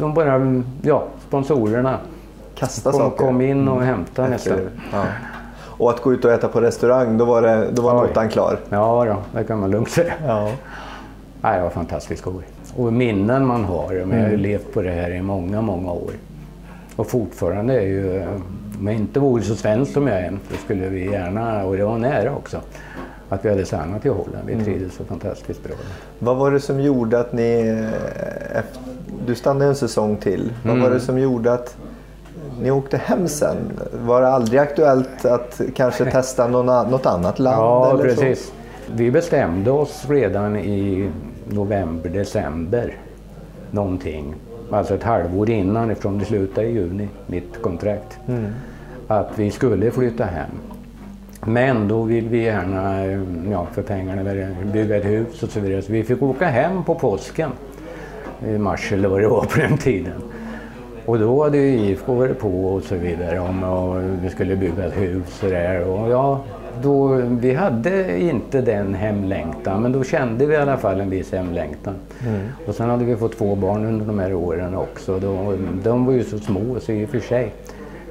de bara, ja, sponsorerna Kasta kom, saker. kom in och hämtade nästan. Ja. Och att gå ut och äta på restaurang, då var, det, då var Oj. notan klar. Ja, då, det kan man lugnt säga. Ja. Nej, det var fantastiskt skoj. Och minnen man har. Men jag har ju Mm. levt på det här i många, många år. Och fortfarande är ju, om jag inte vore så svensk som jag är, så skulle vi gärna, och det var nära också, att vi hade stannat i Holland. Mm. Vi trivdes så fantastiskt bra. Vad var det som gjorde att ni... eh, du stannade en säsong till. Vad Mm. var det som gjorde att ni åkte hem sen. Var det aldrig aktuellt att kanske testa någon, något annat land? Ja, precis. Så? Vi bestämde oss redan i november, december någonting. Alltså ett halvår innan, eftersom det slutade i juni, mitt kontrakt. Mm. Att vi skulle flytta hem. Men då vill vi gärna, ja, för pengarna, bygga ett hus och så vidare. Så vi fick åka hem på påsken. I mars eller vad det var på den tiden. Och då hade ju IFK varit på och så vidare om och vi skulle bygga ett hus och där. Och ja, då, vi hade inte den hemlängtan men då kände vi i alla fall en viss hemlängtan. Mm. Och sen hade vi fått två barn under de här åren också. De, de var ju så små så i och för sig.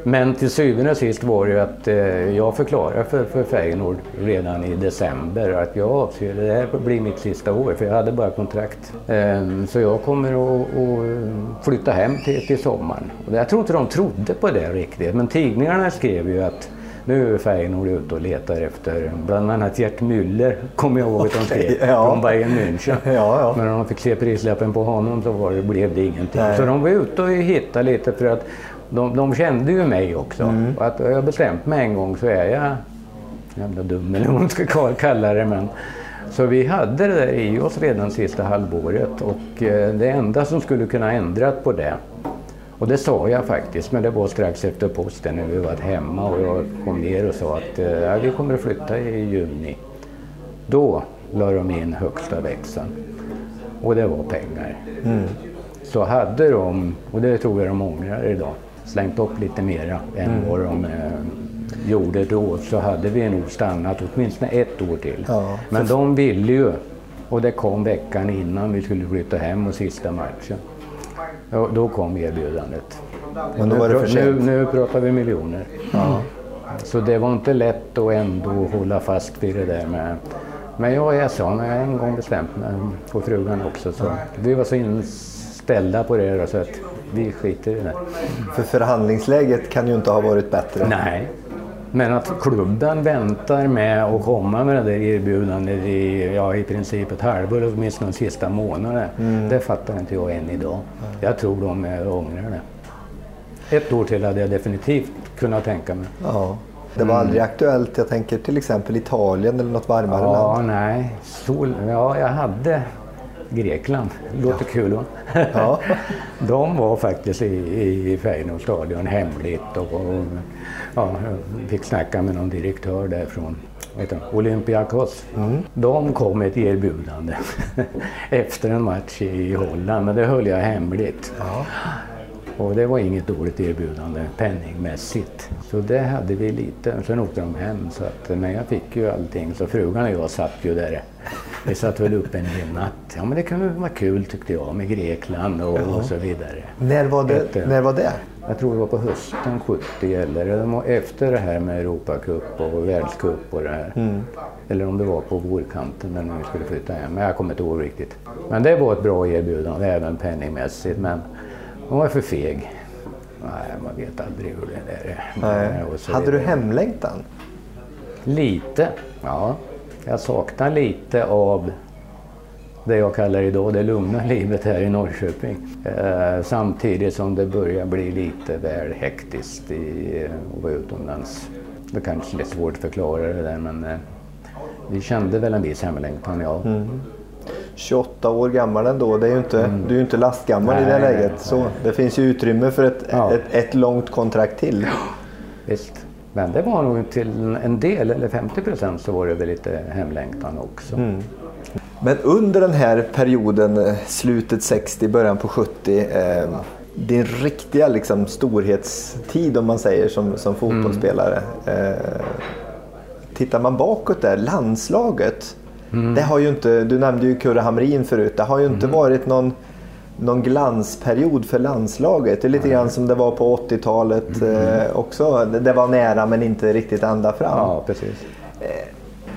Men till syvende och sist var det ju att eh, jag förklarade för, för Feyenoord redan i december att jag avser, det här blir mitt sista år för jag hade bara kontrakt. Eh, så jag kommer att, att flytta hem till, till sommaren. Och jag tror inte de trodde på det riktigt men tidningarna skrev ju att nu är Feyenoord ute och letar efter bland annat Gert Müller, kommer jag ihåg att de skrev, ja. från Bayern München. ja, ja. Men när de fick se prislappen på honom så var det, blev det ingenting. Nej. Så de var ute och hittade lite för att de, de kände ju mig också. Mm. Och att jag bestämt mig en gång så är jag jävla dum eller vad man ska kalla det. Men, så vi hade det där i oss redan sista halvåret och eh, det enda som skulle kunna ändrat på det och det sa jag faktiskt, men det var strax efter posten när vi var hemma och jag kom ner och sa att eh, vi kommer att flytta i juni. Då la de in högsta växeln och det var pengar. Mm. Så hade de, och det tror jag de ångrar idag, slängt upp lite mera än mm. vad de eh, gjorde då så hade vi nog stannat åtminstone ett år till. Ja, Men de ville ju och det kom veckan innan vi skulle flytta hem och sista matchen. Och då kom erbjudandet. Men då var det för nu, nu pratar vi miljoner. Ja. Så det var inte lätt att ändå hålla fast vid det där med men jag är sån, jag har en gång bestämt mig, på frugan också. Så vi var så inställda på det så att vi skiter i det. För förhandlingsläget kan ju inte ha varit bättre. Nej, men att klubben väntar med att komma med det där erbjudandet i, ja, i princip ett halvår, åtminstone de sista månaderna, mm. det fattar inte jag än idag. Mm. Jag tror de ångrar det. Ett år till hade jag definitivt kunnat tänka mig. Ja. Det var aldrig mm. aktuellt, jag tänker till exempel Italien eller något varmare ja, land? Nej, Sol, ja, jag hade Grekland. Låter ja. kul va? Ja. De var faktiskt i, i Feyenoord stadion hemligt och, och ja, fick snacka med någon direktör därifrån. Olympiakos. Mm. De kom med ett erbjudande efter en match i Holland men det höll jag hemligt. Ja. Och det var inget dåligt erbjudande penningmässigt. Så det hade vi lite. Sen åkte de hem. Så att, men jag fick ju allting. Så frugan och jag satt ju där. Vi satt väl upp en hel natt. Ja men det kunde vara kul tyckte jag med Grekland och, och så vidare. När var, det, Ett, när var det? Jag tror det var på hösten 70 eller efter det här med Europacup och världscup och det här. Mm. Eller om det var på vårkanten när vi skulle flytta hem. Men jag kommer inte ihåg riktigt. Men det var ett bra erbjudande även penningmässigt. Men hon var för feg. Nej, man vet aldrig hur det där är. Nej. Hade du hemlängtan? Lite, ja. Jag saknar lite av det jag kallar idag det lugna livet här i Norrköping. Eh, samtidigt som det börjar bli lite väl hektiskt i, att vara utomlands. Det kanske är svårt att förklara det där men eh, vi kände väl en viss hemlängtan, ja. Mm. 28 år gammal ändå. Det är ju inte, mm. Du är ju inte lastgammal nej, i det läget. Nej, så det finns ju utrymme för ett, ja. ett, ett, långt kontrakt till. Visst. Men det var nog till en del, eller 50 procent, så var det väl lite hemlängtan också. Mm. Men under den här perioden, eh, slutet 60, början på 70, eh, din riktiga liksom, storhetstid om man säger som, som fotbollsspelare. Mm. Eh, tittar man bakåt där, landslaget. Mm. Det har ju inte, du nämnde ju Kurre Hamrin förut, det har ju inte mm. varit någon, någon glansperiod för landslaget. Det är lite grann som det var på 80-talet mm. eh, också. Det var nära men inte riktigt ända fram. Ja, precis. Eh,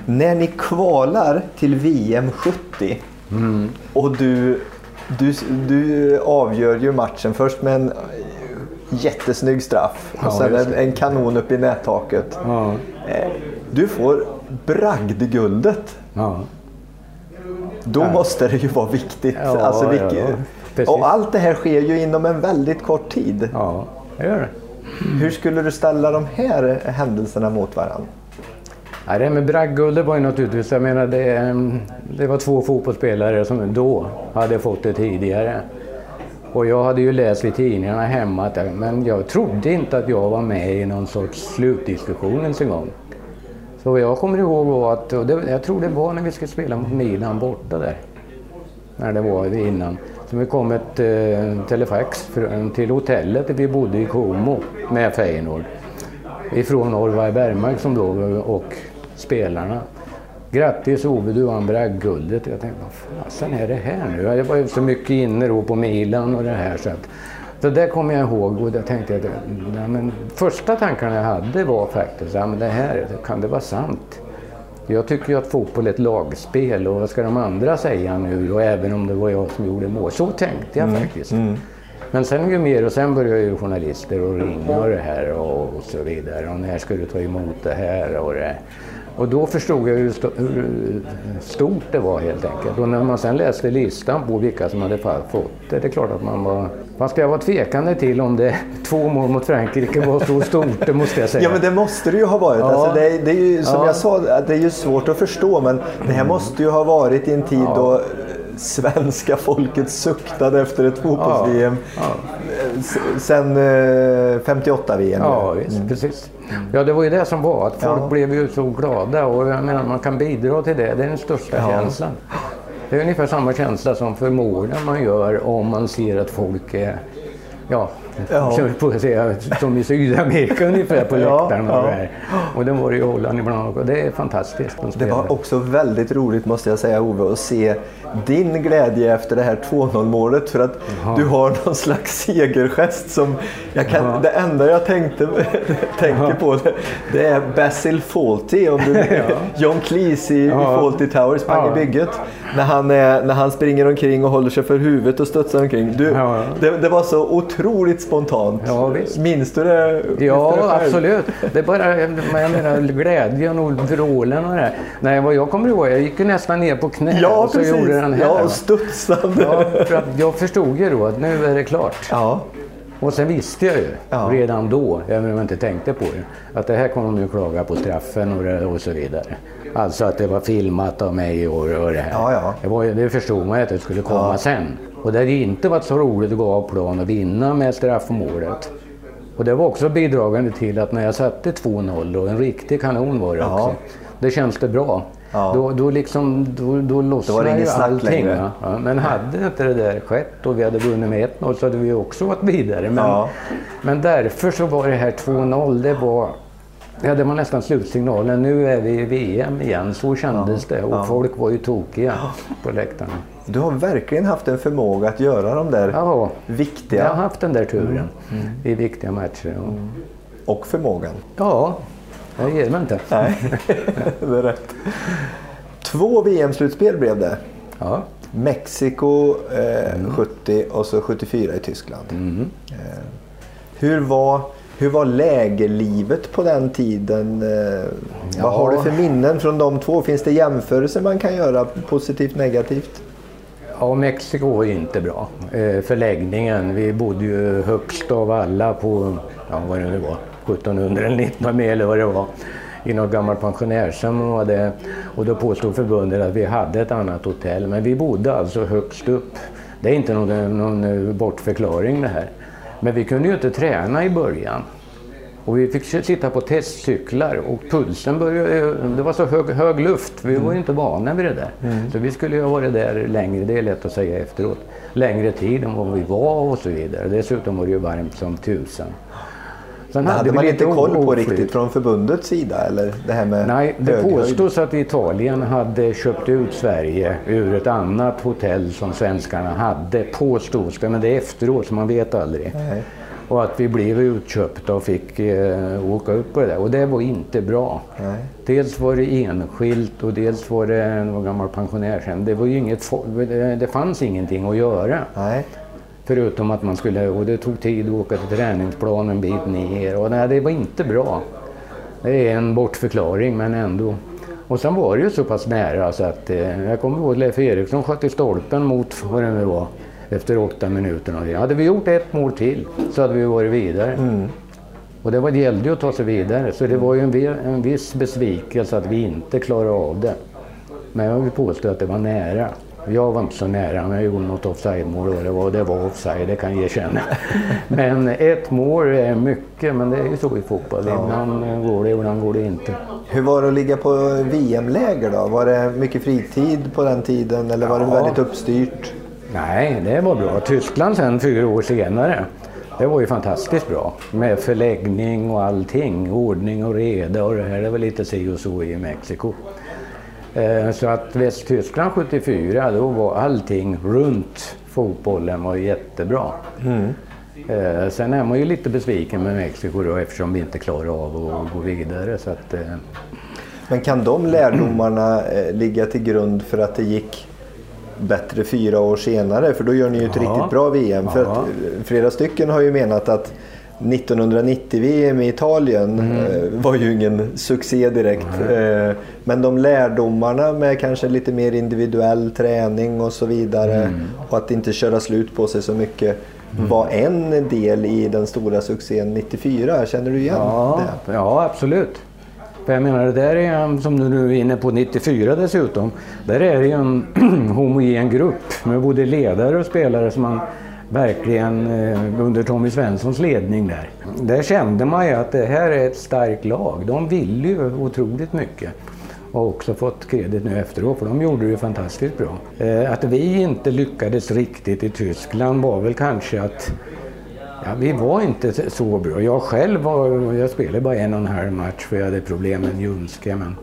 när ni kvalar till VM 70 mm. och du, du, du avgör ju matchen först med en jättesnygg straff och sen en, en kanon upp i nättaket. Ja. Eh, du får bragdguldet. Ja. Då ja. måste det ju vara viktigt. Ja, alltså, vilket, och allt det här sker ju inom en väldigt kort tid. Ja, det gör det. Hur skulle du ställa de här händelserna mot varandra? Ja, det med bragdguldet var ju naturligtvis, jag menar det, mm, det var två fotbollsspelare som då hade fått det tidigare. Och jag hade ju läst i tidningarna hemma, att, men jag trodde inte att jag var med i någon sorts slutdiskussion ens en gång. Så jag kommer ihåg att, och det, jag tror det var när vi skulle spela mot Milan borta där. När det var innan. Så vi kom ett eh, telefax till hotellet där vi bodde i Como med Feyenoord. Ifrån Orvar Bergmark som då och spelarna. Grattis Ove, du vann bragdguldet. Jag tänkte, vad fasen är det här nu? Jag var ju så mycket inne då på Milan och det här. Så, att, så det kommer jag ihåg och jag tänkte att ja, men första tankarna jag hade var faktiskt, ja men det här, kan det vara sant? Jag tycker ju att fotboll är ett lagspel och vad ska de andra säga nu? Och även om det var jag som gjorde mål. Så tänkte jag mm. faktiskt. Mm. Men sen ju mer och sen började ju journalister och ringa och det här och, och så vidare. Och när ska du ta emot det här och det. Och då förstod jag hur, stort det var helt enkelt. Och när man sen läste listan på vilka som hade fått det, det är klart att man var... Man ska vara tvekande till om det två mål mot Frankrike var så stort, det måste jag säga. Ja men det måste det ju ha varit. Ja. Alltså det, det är ju, som ja. jag sa, det är ju svårt att förstå men det här måste ju ha varit i en tid ja. då svenska folket suktade efter ett fotbolls-VM. Ja. Sen 58-VM. Ja, visst, mm. precis. Ja, det var ju det som var. Att folk ja. blev ju så glada och jag menar man kan bidra till det. Det är den största ja. känslan. Det är ungefär samma känsla som för morden man gör om man ser att folk är ja, ja. på att säga, som i Sydamerika ungefär på läktaren. Ja, ja. Och det var i Holland ibland och det är fantastiskt. Det var också väldigt roligt måste jag säga Ove att se din glädje efter det här 2-0 målet för att Jaha. du har någon slags segergest som jag kan, det enda jag tänkte, tänker på det, det är Basil Fawlty, om du, John Cleese i, i Fawlty Towers, Pang i bygget. När han, är, när han springer omkring och håller sig för huvudet och studsar omkring. Du, det, det, var så otroligt spontant. Ja, visst. Minns du det? Ja, det absolut. Det är bara jag menar, glädjen och vrålen och det. Nej, vad jag kommer ihåg, jag gick ju nästan ner på knä ja, och så precis. gjorde den här. Ja, studsande. Ja, för att jag förstod ju då att nu är det klart. Ja. Och sen visste jag ju ja. redan då, även om jag inte tänkte på det, att det här kommer de ju klaga på straffen och, och så vidare. Alltså att det var filmat av mig och, och det här. Ja, ja. Det, var, det förstod man att det skulle komma sen. Och det hade inte varit så roligt att gå av plan och vinna med straffmålet. Och det var också bidragande till att när jag satte 2-0 och en riktig kanon var det också. Det känns det bra. Ja. Då, då, liksom, då, då lossnar ju allting. Ja. Men hade inte det där skett och vi hade vunnit med 1-0 så hade vi också varit vidare. Men, ja. men därför så var det här 2-0, det var, ja, det var nästan slutsignalen. Nu är vi i VM igen, så kändes det. Och folk var ju tokiga på läktarna. Du har verkligen haft en förmåga att göra de där ja, viktiga... jag har haft den där turen mm. Mm. i viktiga matcher. Mm. Och förmågan. Ja, jag ger mig inte. Nej, det är rätt. Två VM-slutspel blev det. Ja. Mexiko eh, mm. 70 och så 74 i Tyskland. Mm. Eh, hur, var, hur var lägerlivet på den tiden? Eh, ja. Vad har du för minnen från de två? Finns det jämförelser man kan göra positivt negativt? Ja, Mexiko var inte bra. Eh, förläggningen, vi bodde ju högst av alla på, ja vad det nu var, 1700 eller 1900 eller vad det var i något gammalt pensionärshem. Det, och då påstod förbundet att vi hade ett annat hotell. Men vi bodde alltså högst upp. Det är inte någon, någon bortförklaring det här. Men vi kunde ju inte träna i början. Och vi fick sitta på testcyklar och pulsen började, det var så hög, hög luft, vi var ju inte vana vid det där. Mm. Så vi skulle ju ha varit där längre, det är lätt att säga efteråt, längre tid än vad vi var och så vidare. Dessutom var det ju varmt som tusan. Sen hade, hade man inte koll på riktigt från förbundets sida? Eller det här med Nej, det påstås att Italien hade köpt ut Sverige ur ett annat hotell som svenskarna hade. Påstås det, men det är efteråt så man vet aldrig. Nej. Och att vi blev utköpta och fick eh, åka upp på det där. Och det var inte bra. Nej. Dels var det enskilt och dels var det en gammal pensionärshem. Det, var inget, det fanns ingenting att göra. Nej. Förutom att man skulle, och det tog tid att åka till träningsplan en bit ner och nej, det var inte bra. Det är en bortförklaring men ändå. Och sen var det ju så pass nära så att eh, jag kommer ihåg att Leif Eriksson sköt i stolpen mot vad det nu var efter åtta minuter. Hade vi gjort ett mål till så hade vi varit vidare. Mm. Och det, var, det gällde ju att ta sig vidare. Så det var ju en, en viss besvikelse att vi inte klarade av det. Men jag vill påstå att det var nära. Jag var inte så nära, men jag gjorde något offside-mål och det var, det var offside, det kan jag erkänna. Men ett mål är mycket, men det är ju så i fotboll. Ibland går det, ibland går det inte. Hur var det att ligga på VM-läger då? Var det mycket fritid på den tiden eller var det Ja. väldigt uppstyrt? Nej, det var bra. Tyskland sen fyra år senare, det var ju fantastiskt bra. Med förläggning och allting, ordning och reda och det här, det var lite si och så i Mexiko. Eh, Så att Västtyskland 74, då var allting runt fotbollen var jättebra. Eh, Sen är man ju lite besviken med Mexiko då eftersom vi inte klarar av att gå vidare. Så att, eh, Men kan de lärdomarna eh, ligga till grund för att det gick bättre fyra år senare? För då gör ni ju ett Ja. riktigt bra VM. För Ja. att flera stycken har ju menat att 1990-VM i Italien eh, var ju ingen succé direkt. Eh, men de lärdomarna med kanske lite mer individuell träning och så vidare och att inte köra slut på sig så mycket var en del i den stora succén 94. Känner du igen Ja, det? ja absolut. För jag menar, det där är en, som du nu är inne på 94 dessutom, där är det ju en homogen grupp med både ledare och spelare som man verkligen eh, under Tommy Svenssons ledning där. Där kände man ju att det här är ett starkt lag. De ville ju otroligt mycket. Och också fått kredit nu efteråt för de gjorde det ju fantastiskt bra. Eh, att vi inte lyckades riktigt i Tyskland var väl kanske att Ja, vi var inte så bra. Jag själv var, jag spelade bara en och en halv match för jag hade problem med ljumske. Men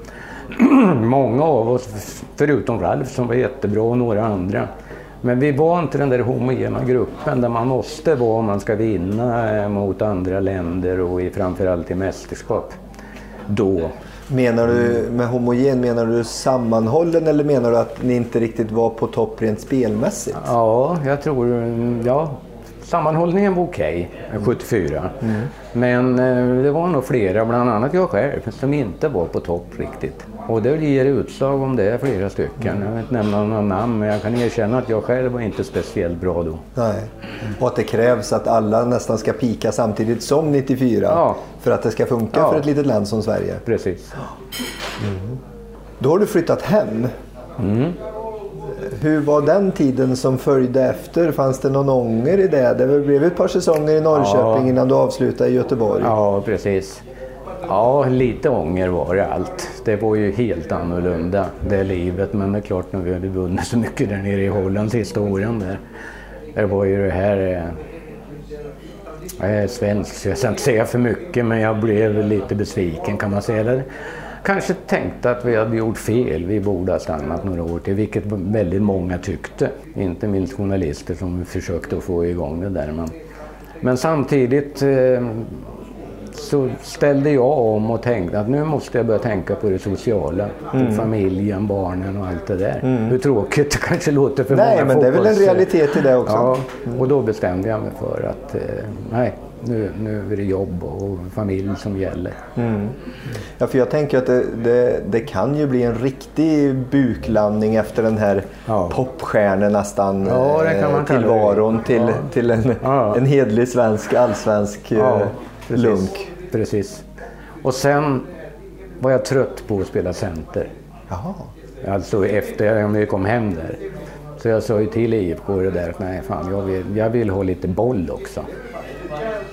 många av oss, förutom Ralf som var jättebra och några andra. Men vi var inte den där homogena gruppen där man måste vara om man ska vinna eh, mot andra länder och i, framförallt i mästerskap. Då. Menar du med homogen, menar du sammanhållen eller menar du att ni inte riktigt var på topp rent spelmässigt? Ja, jag tror... Ja, sammanhållningen var okej, 74. Men eh, det var nog flera, bland annat jag själv, som inte var på topp riktigt. Och det ger utslag om det är flera stycken. Jag vill inte nämna några namn, men jag kan erkänna att jag själv var inte speciellt bra då. Nej. Och att det krävs att alla nästan ska pika samtidigt som 94 Ja. för att det ska funka Ja. för ett litet land som Sverige. Precis. Då har du flyttat hem. Mm. Hur var den tiden som följde efter? Fanns det någon ånger i det? Det blev ett par säsonger i Norrköping Ja. innan du avslutade i Göteborg. Ja, precis. Ja, lite ånger var det allt. Det var ju helt annorlunda, det livet. Men det är klart, när vi hade vunnit så mycket där nere i Holland sista åren där. Det var ju det här... Eh, jag är svensk så jag ska inte säga för mycket, men jag blev lite besviken kan man säga. Eller, kanske tänkte att vi hade gjort fel. Vi borde ha stannat några år till, vilket väldigt många tyckte. Inte minst journalister som försökte att få igång det där. Men, men samtidigt eh, så ställde jag om och tänkte att nu måste jag börja tänka på det sociala. Mm. På familjen, barnen och allt det där. Hur tråkigt det kanske låter för Nej, många men det är väl en realitet i det också. Ja, och då bestämde jag mig för att eh, nej, nu, nu är det jobb och familj som gäller. Ja, för jag tänker att det, det, det kan ju bli en riktig buklandning efter den här Ja. popstjärne nästan Ja, eh, tillvaron till, Ja. till en, Ja. en hedlig svensk allsvensk eh, precis. lunk. Precis. Och sen var jag trött på att spela center. Jaha. Alltså efter om vi kom hem där. Så jag sa ju till IFK det där att nej fan jag vill, jag vill ha lite boll också.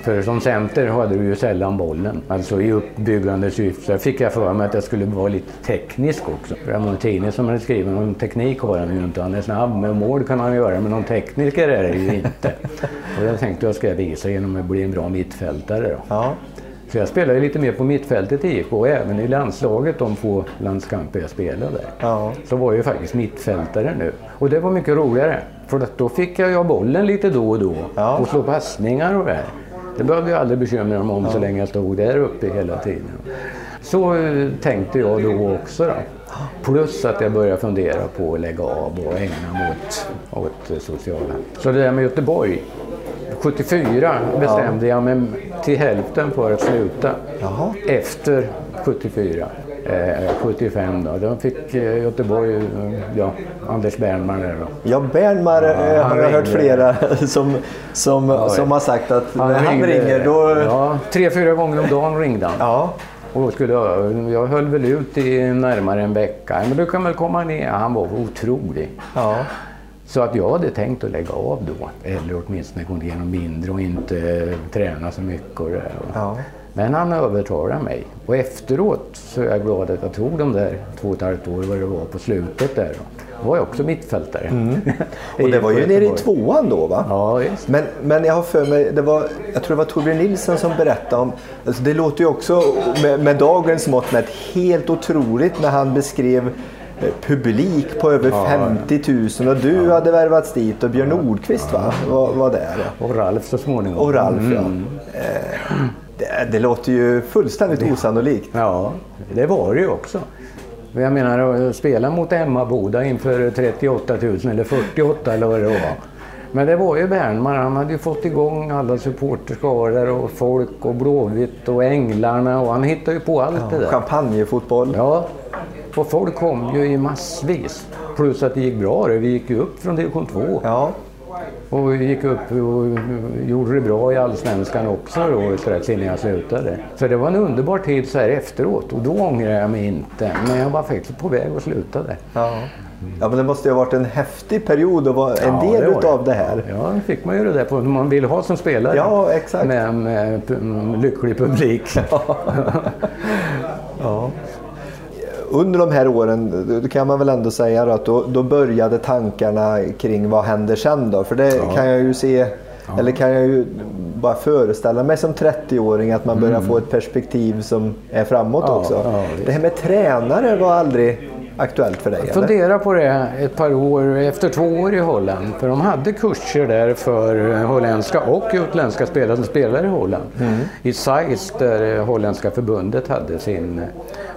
För som center hade du ju sällan bollen, alltså i uppbyggande syfte. Så fick jag för mig att jag skulle vara lite teknisk också. Tidning som hade skrivit någon teknik har han ju inte. Han är snabb med mål kan han göra, men någon tekniker är det ju inte. Och jag tänkte jag ska visa genom att bli en bra mittfältare då. Ja. Så jag spelade lite mer på mittfältet i IFK och även i landslaget de få landskamper jag spelade. Ja. Så var jag ju faktiskt mittfältare nu. Och det var mycket roligare. För då fick jag ju bollen lite då och då Ja. och slå passningar och det. Det behövde jag aldrig bekymra mig om så länge jag stod där uppe hela tiden. Så eh, tänkte jag då också. Då. Plus att jag började fundera på att lägga av och ägna mig åt, åt det sociala. Så det där med Göteborg. 74 bestämde jag mig till hälften för att sluta. Jaha. Efter 74. eh, 75 då. Då fick eh, Göteborg, eh, ja, Anders Bernmar där då. Ja, Bernmar Ja, eh, han har jag hört flera som, som, Ja, som har sagt att när han ringde- ringer då... Ja, tre, fyra gånger om dagen ringde han. Ja, Och skulle jag, jag höll väl ut i närmare en vecka. Men du kan väl komma ner. Han var otrolig. ja. Så att jag hade tänkt att lägga av då. Eller åtminstone gå igenom mindre och inte träna så mycket. Och det. ja. Men han övertalade mig. Och efteråt så är jag glad att jag tog de där två och ett halvt år vad det var på slutet där. Då. Var jag också mittfältare. Mm. Och det var ju nere i tvåan då va? Ja, visst. Men, men jag har för mig, det var, jag tror det var Torbjörn Nilsson som berättade om, alltså det låter ju också med, med dagens mått mätt helt otroligt när han beskrev publik på över 50 000 och du hade värvats dit och Björn Nordqvist va? var, var där. ja. Och Ralf så småningom. Och Ralf ja. Mm. Eh, det, det låter ju fullständigt osannolikt. Ja, det var det ju också. Jag menar att spela mot Emmaboda inför 38 000 eller 48 eller vad det var. Men det var ju Bernmar, han hade ju fått igång alla supporterskaror och folk och Blåvitt och Änglarna och han hittade ju på allt det där. Champagnefotboll. Ja, och folk kom ju i massvis. Plus att det gick bra, vi gick ju upp från division 2. Ja. Och vi gick upp och gjorde det bra i Allsvenskan också då strax innan jag slutade. Så det var en underbar tid så här efteråt och då ångrar jag mig inte. Men jag var faktiskt på väg att sluta där. Ja. ja, men det måste ju ha varit en häftig period att vara en Ja, del det utav det här. Ja, då fick man ju det där på man vill ha som spelare. Ja, exakt. Med en eh, lycklig publik. Ja. Under de här åren då kan man väl ändå säga att då, då började tankarna kring vad händer sen då? För det kan jag ju se, eller kan jag ju bara föreställa mig som 30-åring att man börjar få ett perspektiv som är framåt Mm. Ja, också. ja, det här med tränare var aldrig aktuellt för dig? Eller? Fundera på det ett par år, efter två år i Holland. För de hade kurser där för holländska och utländska spelare som spelar i Holland. I Zeiss där holländska förbundet hade sin...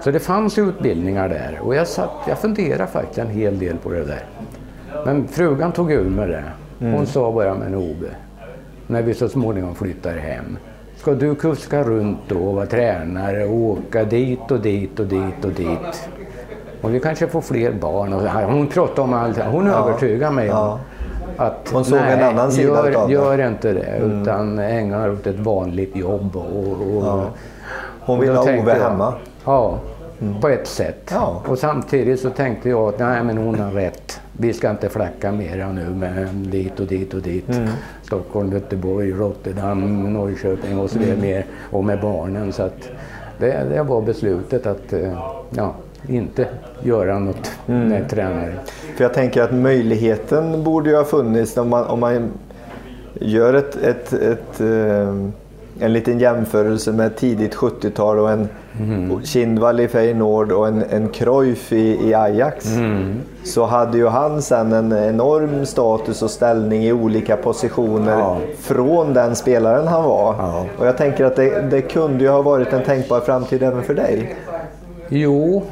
Så det fanns utbildningar där och jag, satt, jag funderade faktiskt en hel del på det där. Men frugan tog ur med det. Hon sa bara, men Ove, när vi så småningom flyttar hem. Ska du kuska runt då och vara tränare och åka dit och dit och dit och dit? Och vi kanske får fler barn. Och hon pratade om allt. Hon övertygade mig om ja. att Hon såg en annan sida gör, utav det. Mm. gör inte det utan ägna åt ett vanligt jobb. Och, och, Ja. Hon och ville då ha Ove hemma. Ja, på ett sätt. Ja. Och samtidigt så tänkte jag att nej men hon har rätt. Vi ska inte flacka mera nu med dit och dit och dit. Mm. Stockholm, Göteborg, Rotterdam, Norrköping och så vidare Mm. mer. Och med barnen. Så att det, det var beslutet att eh, ja, inte göra något Mm. med tränare. För jag tänker att möjligheten borde ju ha funnits om man, om man gör ett, ett, ett, eh, en liten jämförelse med tidigt 70-tal och en Kindvall i Feyenoord och en, en Cruyff i, i Ajax. Så hade ju han sen en enorm status och ställning i olika positioner Ja. från den spelaren han var. Ja. Och jag tänker att det, det kunde ju ha varit en tänkbar framtid även för dig. Jo,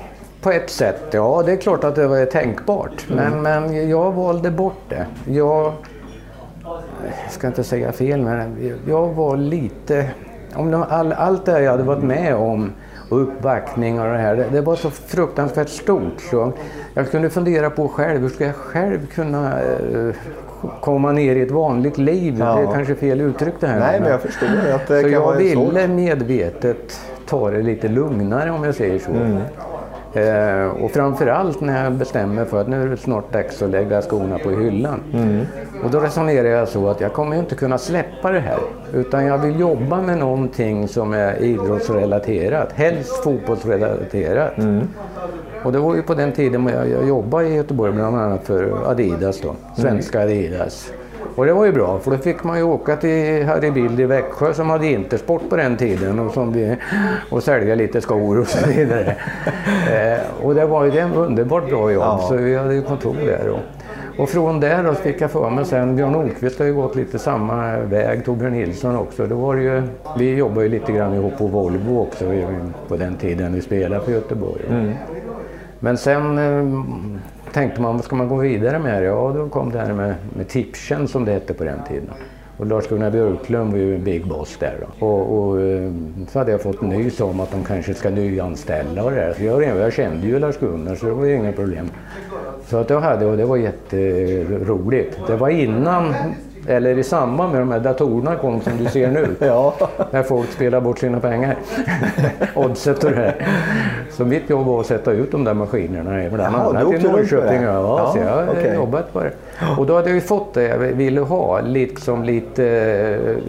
på ett sätt. Ja, det är klart att det var tänkbart. Mm. Men, men jag valde bort det. Jag, jag ska inte säga fel, men jag var lite... Om de, all, allt det jag hade varit med om och uppbackning och det här, det, det var så fruktansvärt stort. Så jag kunde fundera på själv, hur ska jag själv kunna eh, komma ner i ett vanligt liv? Ja. Det är kanske fel uttryck det här. Nej, men jag förstår att det så kan jag vara svårt. ville medvetet ta det lite lugnare om jag säger så. Mm. Eh, och framförallt när jag bestämmer för att nu är det snart dags att lägga skorna på hyllan. Mm. Och då resonerar jag så att jag kommer inte kunna släppa det här. Utan jag vill jobba med någonting som är idrottsrelaterat. Helst fotbollsrelaterat. Mm. Och det var ju på den tiden jag, jag jobbade i Göteborg bland annat för Adidas då. Svenska Adidas. Och det var ju bra för då fick man ju åka till Harry Bild i Växjö som hade Intersport på den tiden och, som vi, och sälja lite skor och så vidare. eh, och det var ju ett underbart bra jobb Ja. så vi hade ju kontor där. Och, och från där då fick jag för mig sen, Björn Nordqvist har ju gått lite samma väg, Torbjörn Nilsson också. Då var ju, vi jobbade ju lite grann ihop på Volvo också på den tiden vi spelade på Göteborg. Men sen eh, tänkte man, vad ska man gå vidare med? Ja, då kom det här med, med Tipchen som det hette på den tiden. Och Lars-Gunnar Björklund var ju en big boss där då. Och, och eh, så hade jag fått nys om att de kanske ska nyanställa och det där. Så jag, jag kände ju Lars-Gunnar så det var ju inga problem. Så att jag hade, och det var jätteroligt. Det var innan eller i samband med de här datorerna kom som du ser nu. ja. När folk spelar bort sina pengar. Oddset och det här. Så mitt jobb var att sätta ut de där maskinerna. Bland annat i Norrköping. Ja, ja, så jag okay. jobbat på det. Och då hade jag ju fått det jag ville ha, liksom lite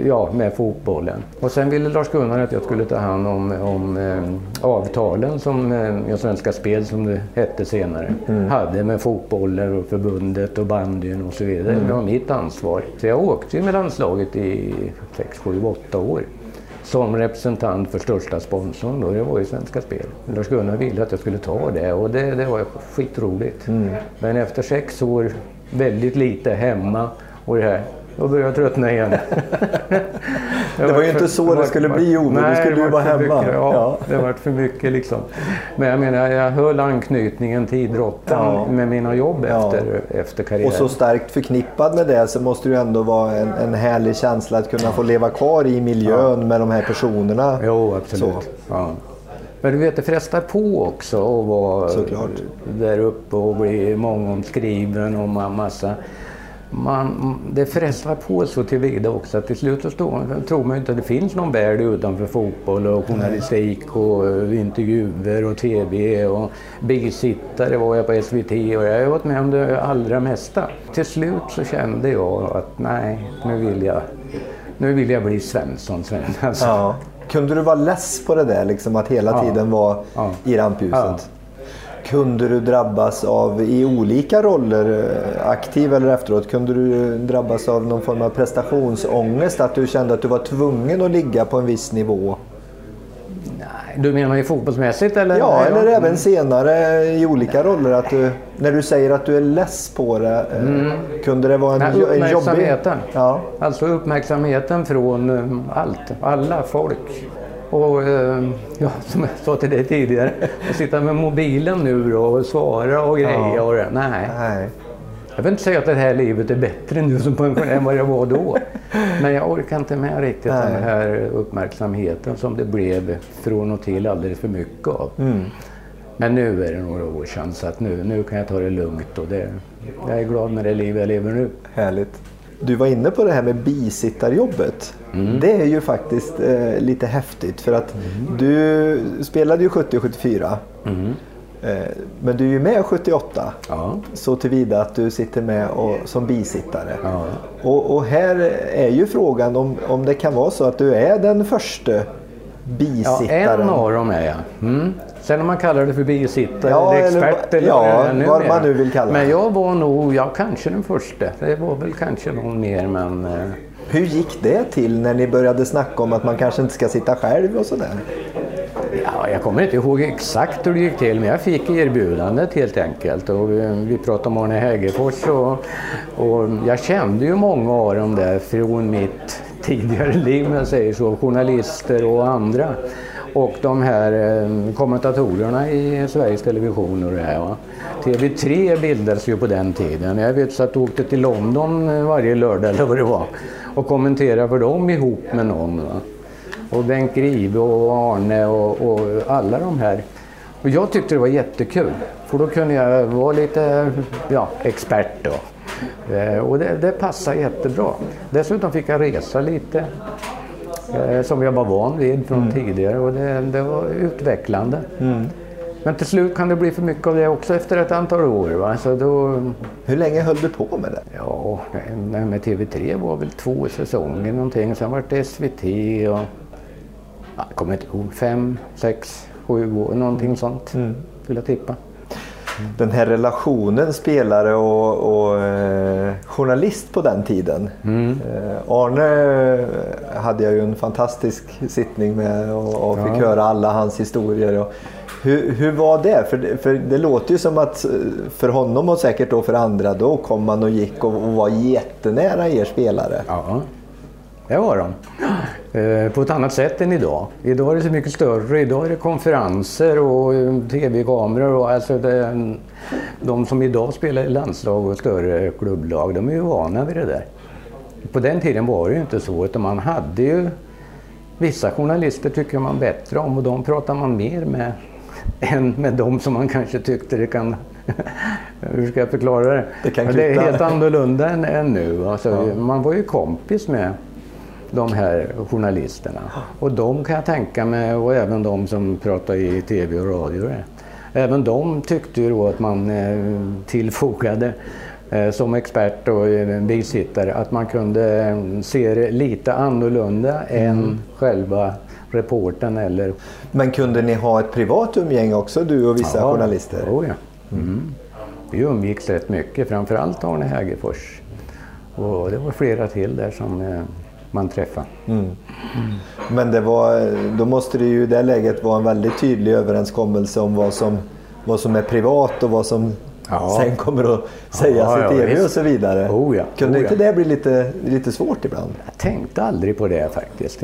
ja, med fotbollen. Och sen ville Lars-Gunnar att jag skulle ta hand om, om eh, avtalen som eh, Svenska Spel, som det hette senare, mm. hade med fotbollen och förbundet och bandyn och så vidare. Mm. Det var mitt ansvar. Så jag åkte med landslaget i 6, 7, 8 år som representant för största sponsorn då, det var ju Svenska Spel. Lars-Gunnar ville att jag skulle ta det och det, det var skitroligt. Mm. Men efter sex år väldigt lite hemma och det här. Då började jag tröttna igen. det var, ju inte så det skulle bli Ove, du skulle ju vara hemma. Mycket, ja, ja, det var för mycket liksom. Men jag menar, jag höll anknytningen till idrotten ja. med mina jobb efter, ja. efter karriären. Och så starkt förknippad med det så måste det ju ändå vara en, en härlig känsla att kunna få leva kvar i miljön med de här personerna. Jo, absolut. Men du vet, det frestar på också att vara Såklart. där uppe och bli mångomskriven och massa... Man, det frestar på så tillvida också att till slut så tror man inte att det finns någon värld utanför fotboll och journalistik och intervjuer och tv och bisittare var jag på SVT och jag har varit med om det allra mesta. Till slut så kände jag att nej, nu vill jag, nu vill jag bli Svensson. Sven. Alltså. Ja. Kunde du vara less på det där, liksom, att hela ja. tiden vara ja. i rampljuset? Kunde du drabbas av, i olika roller, eh, aktiv eller efteråt, kunde du drabbas av någon form av prestationsångest? Att du kände att du var tvungen att ligga på en viss nivå? Du menar ju fotbollsmässigt eller? Ja, eller mm. även senare i olika roller. Att du, när du säger att du är less på det, eh, mm. kunde det vara en, Nej, uppmärksamheten. jobbig... Ja. Alltså uppmärksamheten från eh, allt, alla folk. Och eh, ja, som jag sa till dig tidigare, att sitta med mobilen nu och svara och grejer. Ja. Och det. Nej. Nej. Jag vill inte säga att det här livet är bättre nu som pensionär än vad det var då. Men jag orkar inte med riktigt Nej. den här uppmärksamheten som det blev från och till alldeles för mycket av. Mm. Men nu är det några år sedan så att nu, nu kan jag ta det lugnt och det, jag är glad med det liv jag lever nu. Härligt. Du var inne på det här med bisittarjobbet. Mm. Det är ju faktiskt eh, lite häftigt för att mm. du spelade ju 70 och 74. Eh, men du är ju med 78 ja. så tillvida att du sitter med och, som bisittare. Ja. Och, och, här är ju frågan om, om det kan vara så att du är den första bisittaren. Ja, en av dem är jag. Mm. Sen om man kallar det för bisittare ja, eller expert eller, ja, vad, nu vad man nu vill kalla det. Men jag var nog, ja kanske den första. Det var väl kanske någon mer men... Eh. Hur gick det till när ni började snacka om att man kanske inte ska sitta själv och sådär? Ja, jag kommer inte ihåg exakt hur det gick till men jag fick erbjudandet helt enkelt. Och vi, vi pratade om Arne Hägerfors och, och jag kände ju många av dem där från mitt tidigare liv, om jag säger så, journalister och andra. Och de här eh, kommentatorerna i Sveriges Television och det här. Va? TV3 bildades ju på den tiden. Jag vet så att jag åkte till London eh, varje lördag eller vad det var och kommenterade för dem ihop med någon. Va? Och Bengt Grive och Arne och, och, alla de här. Och jag tyckte det var jättekul för då kunde jag vara lite ja, expert då. Eh, och det, det passade jättebra. Dessutom fick jag resa lite eh, som jag var van vid från mm. tidigare och det, det var utvecklande. Mm. Men till slut kan det bli för mycket av det också efter ett antal år. Va? Så då... Hur länge höll du på med det? Ja, med TV3 var väl två säsonger någonting. Sen var det SVT och jag kommer inte ihåg, fem, sex, sju år, någonting sånt mm. vill jag tippa. Den här relationen spelare och, och eh, journalist på den tiden. Mm. Eh, Arne eh, hade jag ju en fantastisk sittning med och, och fick ja. höra alla hans historier. Och, hur, hur var det? För, för det låter ju som att eh, för honom och säkert då för andra, då kom man och gick och, och var jättenära er spelare. Ja, det var de. Eh, på ett annat sätt än idag. Idag är det så mycket större. Idag är det konferenser och eh, tv-kameror. Och alltså det, de som idag spelar i landslag och större klubblag, de är ju vana vid det där. På den tiden var det ju inte så utan man hade ju Vissa journalister tycker man bättre om och de pratar man mer med än med de som man kanske tyckte det kan... Hur ska jag förklara det? Det, kan det är helt annorlunda än, än nu. Alltså, ja. Man var ju kompis med de här journalisterna. Och de kan jag tänka mig, och även de som pratar i tv och radio. Även de tyckte ju då att man eh, tillfogade eh, som expert och bisittare att man kunde eh, se det lite annorlunda mm. än själva reporten eller... Men kunde ni ha ett privat umgänge också du och vissa ja, journalister? Oh ja. Mm. Vi umgicks rätt mycket, framförallt Arne Hägerfors. Och det var flera till där som man träffade. Mm. Mm. Men det var, då måste det ju i det läget vara en väldigt tydlig överenskommelse om vad som, vad som är privat och vad som ja. sen kommer att sägas ja, i TV och så vidare. Oh, ja. Kunde oh, inte det bli lite, lite svårt ibland? Jag tänkte aldrig på det faktiskt.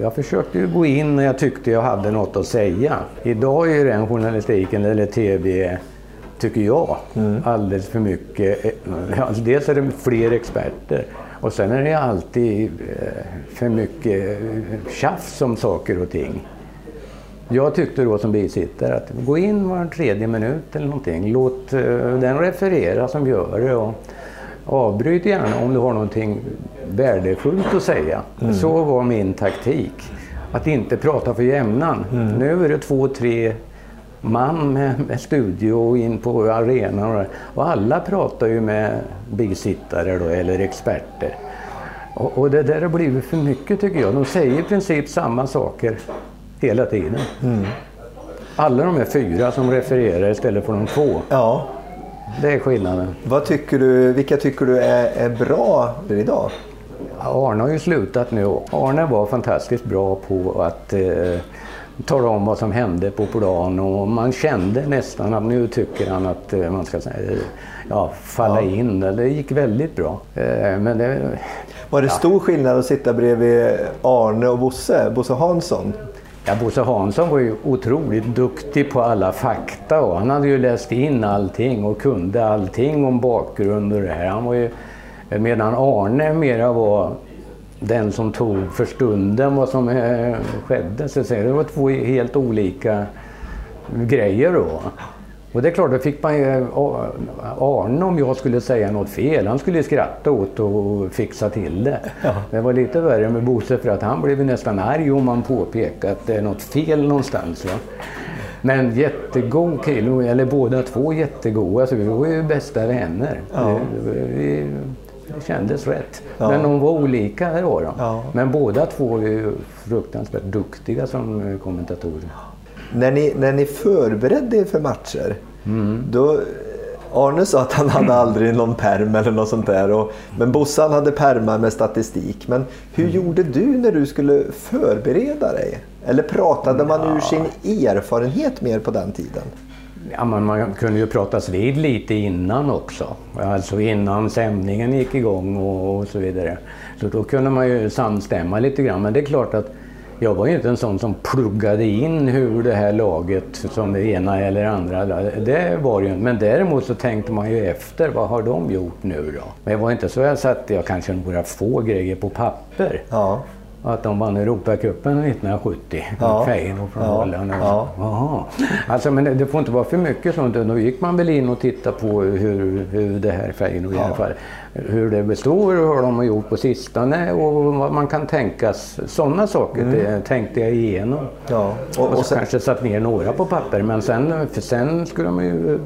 Jag försökte ju gå in när jag tyckte jag hade något att säga. Idag är den journalistiken eller TV tycker jag. Mm. Alldeles för mycket. Alltså dels är det fler experter och sen är det alltid eh, för mycket eh, tjafs om saker och ting. Jag tyckte då som bisittare att gå in var tredje minut eller någonting. Låt eh, den referera som gör det. Och avbryt gärna om du har någonting värdefullt att säga. Mm. Så var min taktik. Att inte prata för jämnan. Mm. Nu är det två, tre man med, med studio in på arenan och, och alla pratar ju med bisittare då, eller experter. Och, och, det där har blivit för mycket tycker jag. De säger i princip samma saker hela tiden. Mm. Alla de är fyra som refererar istället för de två. Ja. Det är skillnaden. Vad tycker du, vilka tycker du är, är bra idag? Arne har ju slutat nu. Arne var fantastiskt bra på att eh, tala om vad som hände på plan och man kände nästan att nu tycker han att eh, man ska ja, falla ja. in. Det gick väldigt bra. Eh, men det, var det ja. stor skillnad att sitta bredvid Arne och Bosse, Bosse Hansson? Ja, Bosse Hansson var ju otroligt duktig på alla fakta och han hade ju läst in allting och kunde allting om bakgrund och det här. Han var ju, medan Arne mera var den som tog för stunden vad som eh, skedde. Så det var två helt olika grejer då. Och det är klart, då fick man ju Arne om jag skulle säga något fel. Han skulle skratta åt och fixa till det. Ja. Det var lite värre med Bosse för att han blev nästan arg om man påpekade att det är något fel någonstans. Va? Men jättegod kille, eller båda två jättegoda. Alltså, vi var ju bästa vänner. Ja. Vi, kändes rätt. Ja. Men de var olika då. då. Ja. Men båda två är ju fruktansvärt duktiga som kommentatorer. När ni, när ni förberedde er för matcher, mm. då Arne sa att han hade aldrig någon perm eller något sånt där. Och, men Bossan hade permar med statistik. Men hur mm. gjorde du när du skulle förbereda dig? Eller pratade man ur sin erfarenhet mer på den tiden? Ja, man, man kunde ju pratas vid lite innan också. Alltså innan sändningen gick igång och, och, så vidare. Så då kunde man ju samstämma lite grann. Men det är klart att jag var ju inte en sån som pluggade in hur det här laget, som det ena eller andra, det var ju Men däremot så tänkte man ju efter, vad har de gjort nu då? Men jag var inte så jag satte jag kanske några få grejer på papper. Ja att de vann Europacupen 1970. Ja. Feyenoord från ja. Holland. Ja. Alltså, men det får inte vara för mycket sånt. Då gick man väl in och tittade på hur, hur det här Feyenoord ja. fall, hur det består och hur de har gjort på sistone och vad man kan tänkas. Sådana saker mm. det tänkte jag igenom. Ja. Och, och, och sen, kanske satt ner några på papper men sen, för sen skulle man ju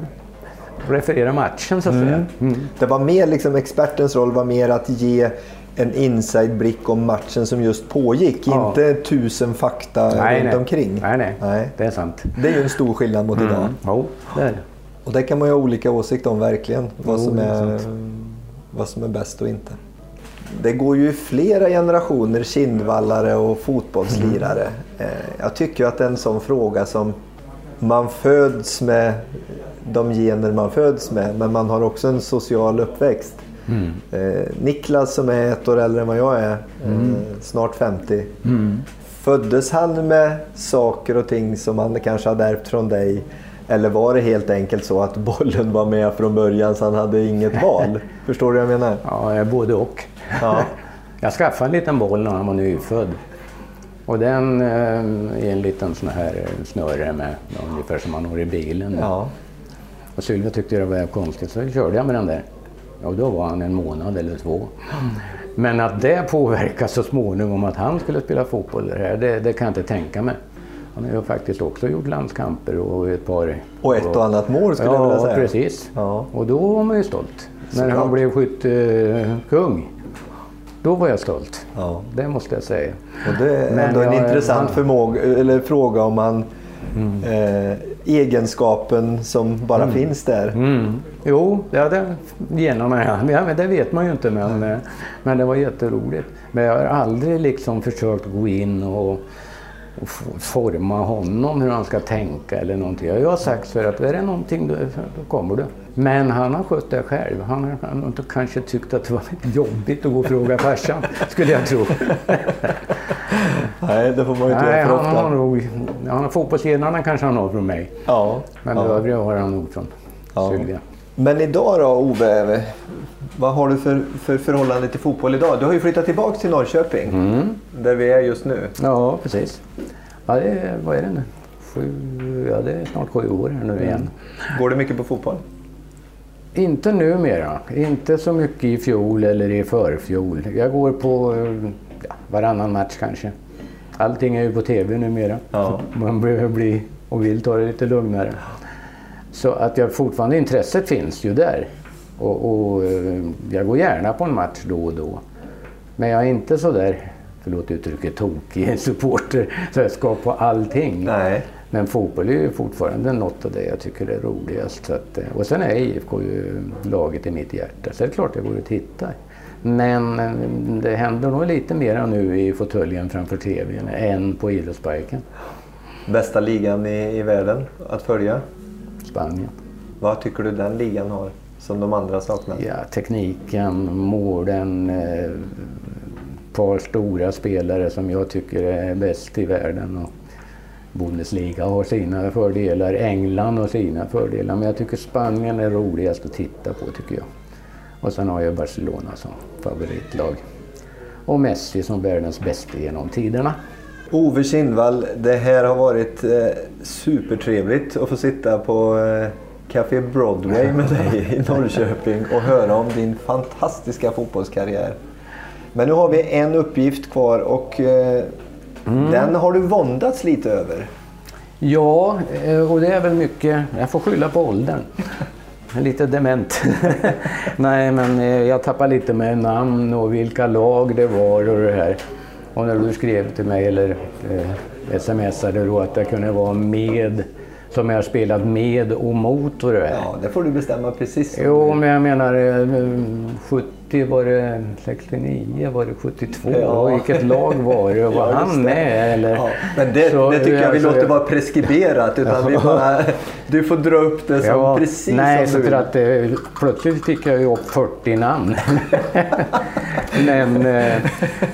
referera matchen så att mm. säga. Mm. Det var mer liksom expertens roll var mer att ge en inside-blick om matchen som just pågick. Ja. Inte tusen fakta nej, runt nej. omkring. Nej, nej, nej, det är sant. Det är ju en stor skillnad mot mm. idag. Jo, det är det. Och det kan man ju ha olika åsikter om verkligen. Vad, jo, som är, vad som är bäst och inte. Det går ju flera generationer kindvallare och fotbollslirare. Mm. Jag tycker att det är en sån fråga som man föds med de gener man föds med men man har också en social uppväxt. Mm. Eh, Niklas som är ett år äldre än vad jag är, mm. eh, snart 50. Mm. Föddes han med saker och ting som han kanske hade ärvt från dig? Eller var det helt enkelt så att bollen var med från början så han hade inget val? Förstår du vad jag menar? Ja, både och. Ja. Jag skaffade en liten boll när han var nyfödd. Och den eh, är en liten sån här eh, snöre med, ungefär som man har i bilen. Ja. Och Sylvia tyckte det var konstigt så körde jag med den där. Och då var han en månad eller två. Men att det påverkar så småningom att han skulle spela fotboll här, det, det kan jag inte tänka mig. Han har ju faktiskt också gjort landskamper och ett par... Och ett och annat mål skulle jag vilja Ja, säga. precis. Ja. Och då var man ju stolt. När Såklart. han blev skyttekung. Då var jag stolt. Ja. Det måste jag säga. Och det är Men ändå en jag- intressant han- förmåga, eller fråga om han Mm. eh, egenskapen som bara finns där. Mm. Jo, ja, det genom ja, men det vet man ju inte men, eh, men det var jätteroligt. Men jag har aldrig liksom försökt gå in och, och forma honom hur han ska tänka eller någonting. Jag har sagt för att är det någonting då kommer du. Men han har skött det själv. Han har, har kanske tyckt att det var jobbigt att gå och fråga farsan, skulle jag tro. Nej, det får man ju inte Nej, göra för han har ofta. nog, han har fotbollsgenerna kanske han har från mig. Ja. Men ja. det övriga har han nog från Ja. Sylvia. Men idag då Ove, vad har du för, för förhållande till fotboll idag? Du har ju flyttat tillbaka till Norrköping, Mm. där vi är just nu. Ja, precis. Ja, det vad är det nu? Sju, ja, det är snart sju år här nu igen. Går du mycket på fotboll? Inte numera. Inte så mycket i fjol eller i förfjol. Jag går på ja, varannan match kanske. Allting är ju på tv numera. Ja. Man behöver bli och vill ta det lite lugnare. Så att jag fortfarande, intresset finns ju där. Och, och eh, jag går gärna på en match då och då. Men jag är inte så där, förlåt uttrycket, tokig supporter så jag ska på allting. Nej. Men fotboll är ju fortfarande något av det jag tycker är roligast. Att, eh, och sen är IFK ju laget i mitt hjärta, så det är klart jag går och tittar. Men eh, det händer nog lite mera nu i fåtöljen framför TVn än på idrottsparken. Bästa ligan i, i världen att följa? Spanien. Vad tycker du den ligan har som de andra saknar? Ja, tekniken, målen, eh, par stora spelare som jag tycker är bäst i världen. Och Bundesliga har sina fördelar, England har sina fördelar, men jag tycker Spanien är roligast att titta på tycker jag. Och sen har jag Barcelona som favoritlag. Och Messi som världens bästa genom tiderna. Ove Kindvall, det här har varit eh, supertrevligt att få sitta på eh, Café Broadway med dig i Norrköping och höra om din fantastiska fotbollskarriär. Men nu har vi en uppgift kvar och eh, den har du våndats lite över. Ja, eh, och det är väl mycket, jag får skylla på åldern. Lite dement. Nej, men eh, jag tappar lite med namn och vilka lag det var och det här. Och när du skrev till mig eller eh, smsade då att jag kunde vara med, som jag spelat med och mot och det här. Ja, det får du bestämma precis Jo, men jag menar eh, 70 var det 69, var det 72? Ja. Vilket lag var det? Var Ja, han med? Eller? Ja, men det, Så, det tycker jag vi alltså, låter vara preskriberat. Utan vi bara, du får dra upp det som Ja, precis nej, som du vill. att eh, plötsligt fick jag ju upp 40 namn. Men eh,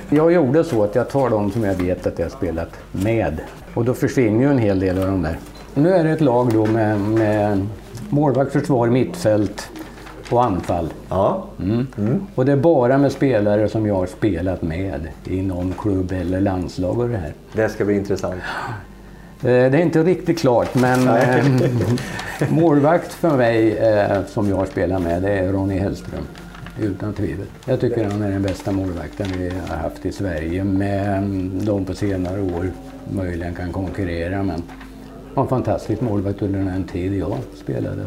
jag gjorde så att jag tar de som jag vet att jag har spelat med. Och då försvinner ju en hel del av de där. Nu är det ett lag då med, med målvakt, försvar, mittfält och anfall. Ja. Mm. Och det är bara med spelare som jag har spelat med i någon klubb eller landslag och det här. Det ska bli intressant. Eh, Det är inte riktigt klart men eh, målvakt för mig eh, som jag spelar med det är Ronny Hellström. Utan tvivel. Jag tycker han är den bästa målvakten vi har haft i Sverige. Men de på senare år möjligen kan konkurrera men var en fantastisk målvakt under den tid jag spelade.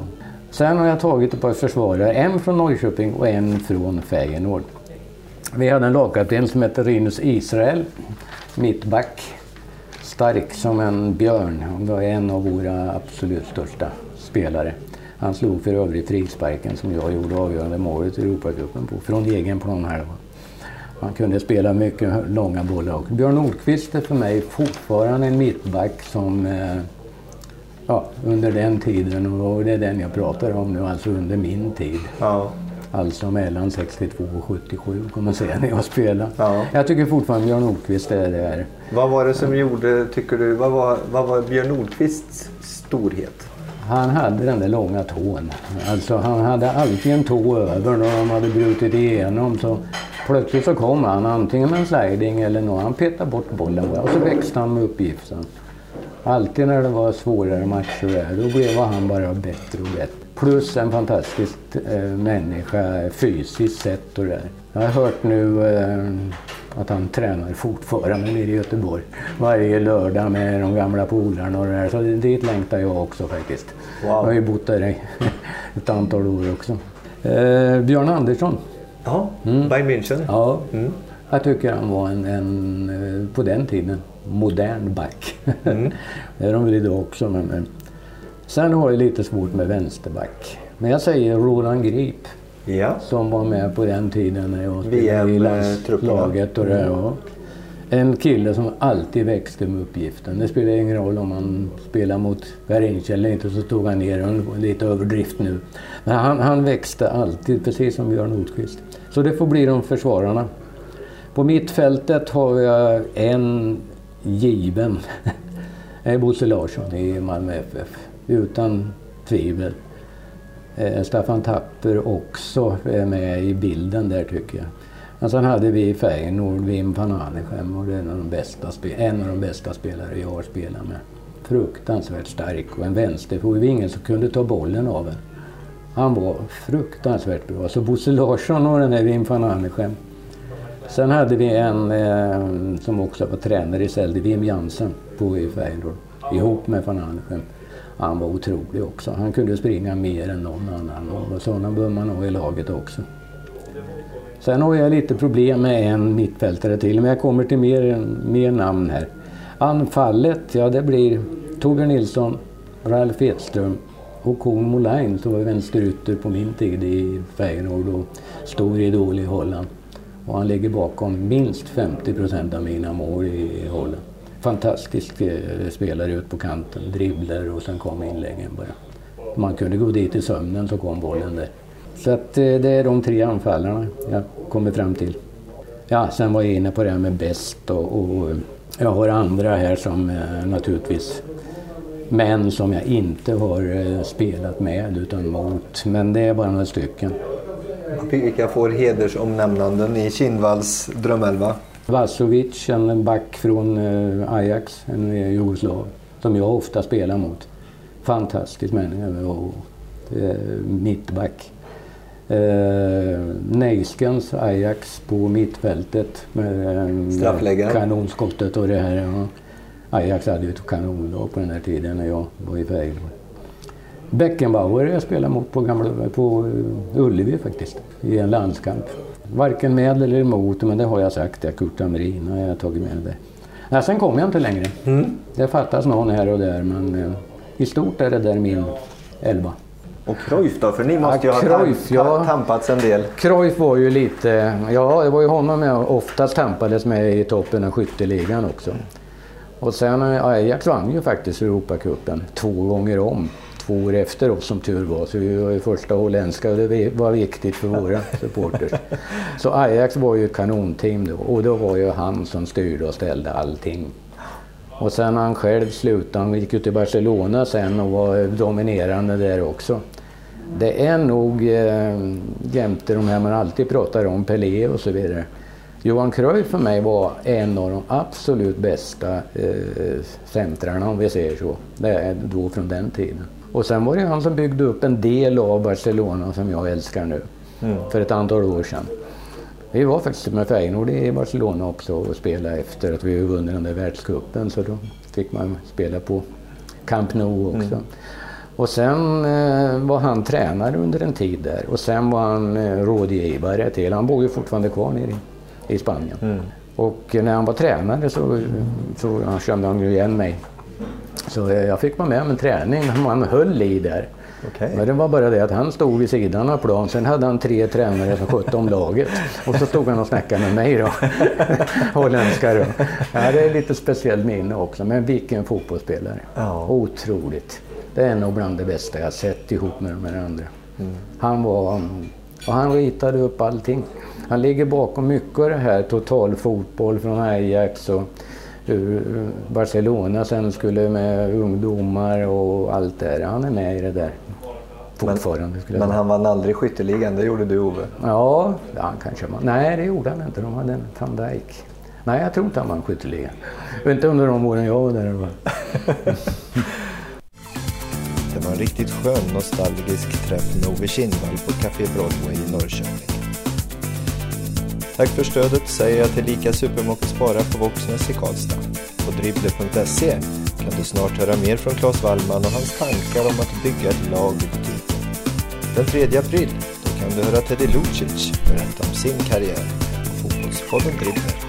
Sen har jag tagit ett par försvarare, en från Norrköping och en från Feyenoord. Vi hade en lagkapten som hette Rinus Israel, mittback. Stark som en björn. Han var en av våra absolut största spelare. Han slog för övrigt frisparken som jag gjorde avgörande målet i Europacupen på, från egen planhalva. Han kunde spela mycket långa bollar också. Björn Nordqvist är för mig fortfarande en mittback som eh, ja, under den tiden, och det är den jag pratar om nu, alltså under min tid. Ja. Alltså mellan 62 och 77 kommer man säga när jag spelar. Ja. Jag tycker fortfarande Björn Nordqvist är där. Vad var det som gjorde, tycker du, vad var, vad var Björn Nordqvists storhet? Han hade den där långa tån. Alltså han hade alltid en tå över när de hade brutit igenom så Plötsligt så kom han antingen med en sliding eller något. Han petade bort bollen och så växte han med uppgiften. Alltid när det var svårare matcher där, då blev han bara bättre och bättre. Plus en fantastisk eh, människa fysiskt sett och där. Jag har hört nu eh, att han tränar fortfarande nere i Göteborg. Varje lördag med de gamla polarna och det där. Så dit längtar jag också faktiskt. Wow. Jag har ju bott där ett antal år också. Eh, Björn Andersson. Ja, mm. Bayern München. Ja. Mm. Jag tycker han var en, en, eh, på den tiden, modern back. Mm. det är de väl idag också. Men, men. Sen har jag lite svårt med vänsterback. Men jag säger Roland Grip. Ja. Som var med på den tiden när jag spelade i landslaget. Och det, mm. en kille som alltid växte med uppgiften. Det spelar ingen roll om han spelar mot Garinch eller inte så tog han ner honom. Lite överdrift nu. Men han, han växte alltid, precis som Björn Nordqvist. Så det får bli de försvararna. På mittfältet har jag en given. Det är Bosse Larsson i Malmö FF. Utan tvivel. Eh, Staffan Tapper också är med i bilden där tycker jag. Men sen hade vi Feyenoord Wim van Hanegem och det är en av, de bästa, en av de bästa spelare jag har spelat med. Fruktansvärt stark och en vänsterfot. Det var ingen som kunde ta bollen av en. Han var fruktansvärt bra. Så Bosse Larsson och den här Wim van Hanegem. Sen hade vi en eh, som också var tränare i Sälde, Wim Jansen på i Feyenoord. Ihop med van Hanegem. Han var otrolig också. Han kunde springa mer än någon annan och sådana bör man ha i laget också. Sen har jag lite problem med en mittfältare till, men jag kommer till mer, mer namn här. Anfallet, ja det blir Torbjörn Nilsson, Ralf Edström och Koen Molin, som var vänsterytter på min tid i Feyenoord och stor idol i Holland. Och han ligger bakom minst 50 procent av mina mål i Holland. Fantastisk eh, spelare ut på kanten, dribbler och sen kom inläggen bara. Man kunde gå dit i sömnen så kom bollen där. Så att eh, det är de tre anfallarna jag kommer fram till. Ja, sen var jag inne på det här med bäst och, och jag har andra här som eh, naturligtvis män som jag inte har spelat med utan mot. Men det är bara några stycken. Vilka får hedersomnämnanden i Kindvalls drömelva? Vasovic, en back från Ajax, en jugoslav, som jag ofta spelar mot. Fantastisk människa och mittback. Eh, Neiskens Ajax på mittfältet med eh, kanonskottet och det här. Ja. Ajax hade ju ett kanonlag på den här tiden när jag var i Feyenoord. Beckenbauer jag spelade mot på, gamla, på eh, Ullevi faktiskt, i en landskamp. Varken med eller emot, men det har jag sagt. Ja, Kurt Hamrin har jag tagit med det. Ja, sen kom jag inte längre. Mm. Det fattas någon här och där, men eh, i stort är det där min elva. Och Cruyff då? För ni måste ja, ju ha Cruyff, ja. tampats en del. Cruyff var ju lite, ja det var ju honom jag oftast tampades med i toppen av skytteligan också. Och sen Ajax vann ju faktiskt Europacupen två gånger om. Två år efter oss som tur var. Så vi var ju första holländska och det var viktigt för våra supporters. Så Ajax var ju ett kanonteam då och då var ju han som styrde och ställde allting. Och sen han själv slutade, han gick ju till Barcelona sen och var dominerande där också. Det är nog eh, jämte de här man alltid pratar om, Pelé och så vidare. Johan Cruyff för mig var en av de absolut bästa eh, centrarna om vi säger så. Det är då från den tiden. Och sen var det han som byggde upp en del av Barcelona som jag älskar nu. Mm. För ett antal år sedan. Vi var faktiskt med Feyenoord i Barcelona också och spelade efter att vi vunnit den där världscupen. Så då fick man spela på Camp Nou också. Mm. Och sen eh, var han tränare under en tid där och sen var han eh, rådgivare till, han bor ju fortfarande kvar nere i, i Spanien. Mm. Och när han var tränare så, så kände han ju igen mig. Så jag fick vara med om en träning han höll i där. Okay. Men det var bara det att han stod vid sidan av plan, sen hade han tre tränare som skötte om laget. Och så stod han och snackade med mig då. Holländska då. Ja, det är lite speciellt minne också, men vilken fotbollsspelare. Ja. Otroligt. Det är nog bland det bästa jag sett ihop med de här andra. Mm. Han var... Och han ritade upp allting. Han ligger bakom mycket av det här, total fotboll från Ajax och hur Barcelona sen skulle med ungdomar och allt det där. Han är med i det där. fortfarande. Men jag han vann aldrig skytteligan, det gjorde du Ove. Ja, ja kanske man. Nej, det gjorde han inte. De hade en van Dijk. Nej, jag tror inte han vann skytteligan. Inte under de åren jag var där. fall. Det var en riktigt skön nostalgisk träff med Ove Kindvall på Café Broadway i Norrköping. Tack för stödet säger jag till Lika Supermocket Spara på Våxnäs i Karlstad. På dribbler.se kan du snart höra mer från Claes Wallman och hans tankar om att bygga ett lag i butiken. Den 3 april då kan du höra Teddy Lucic berätta om sin karriär på Fotbollspodden Dribbler.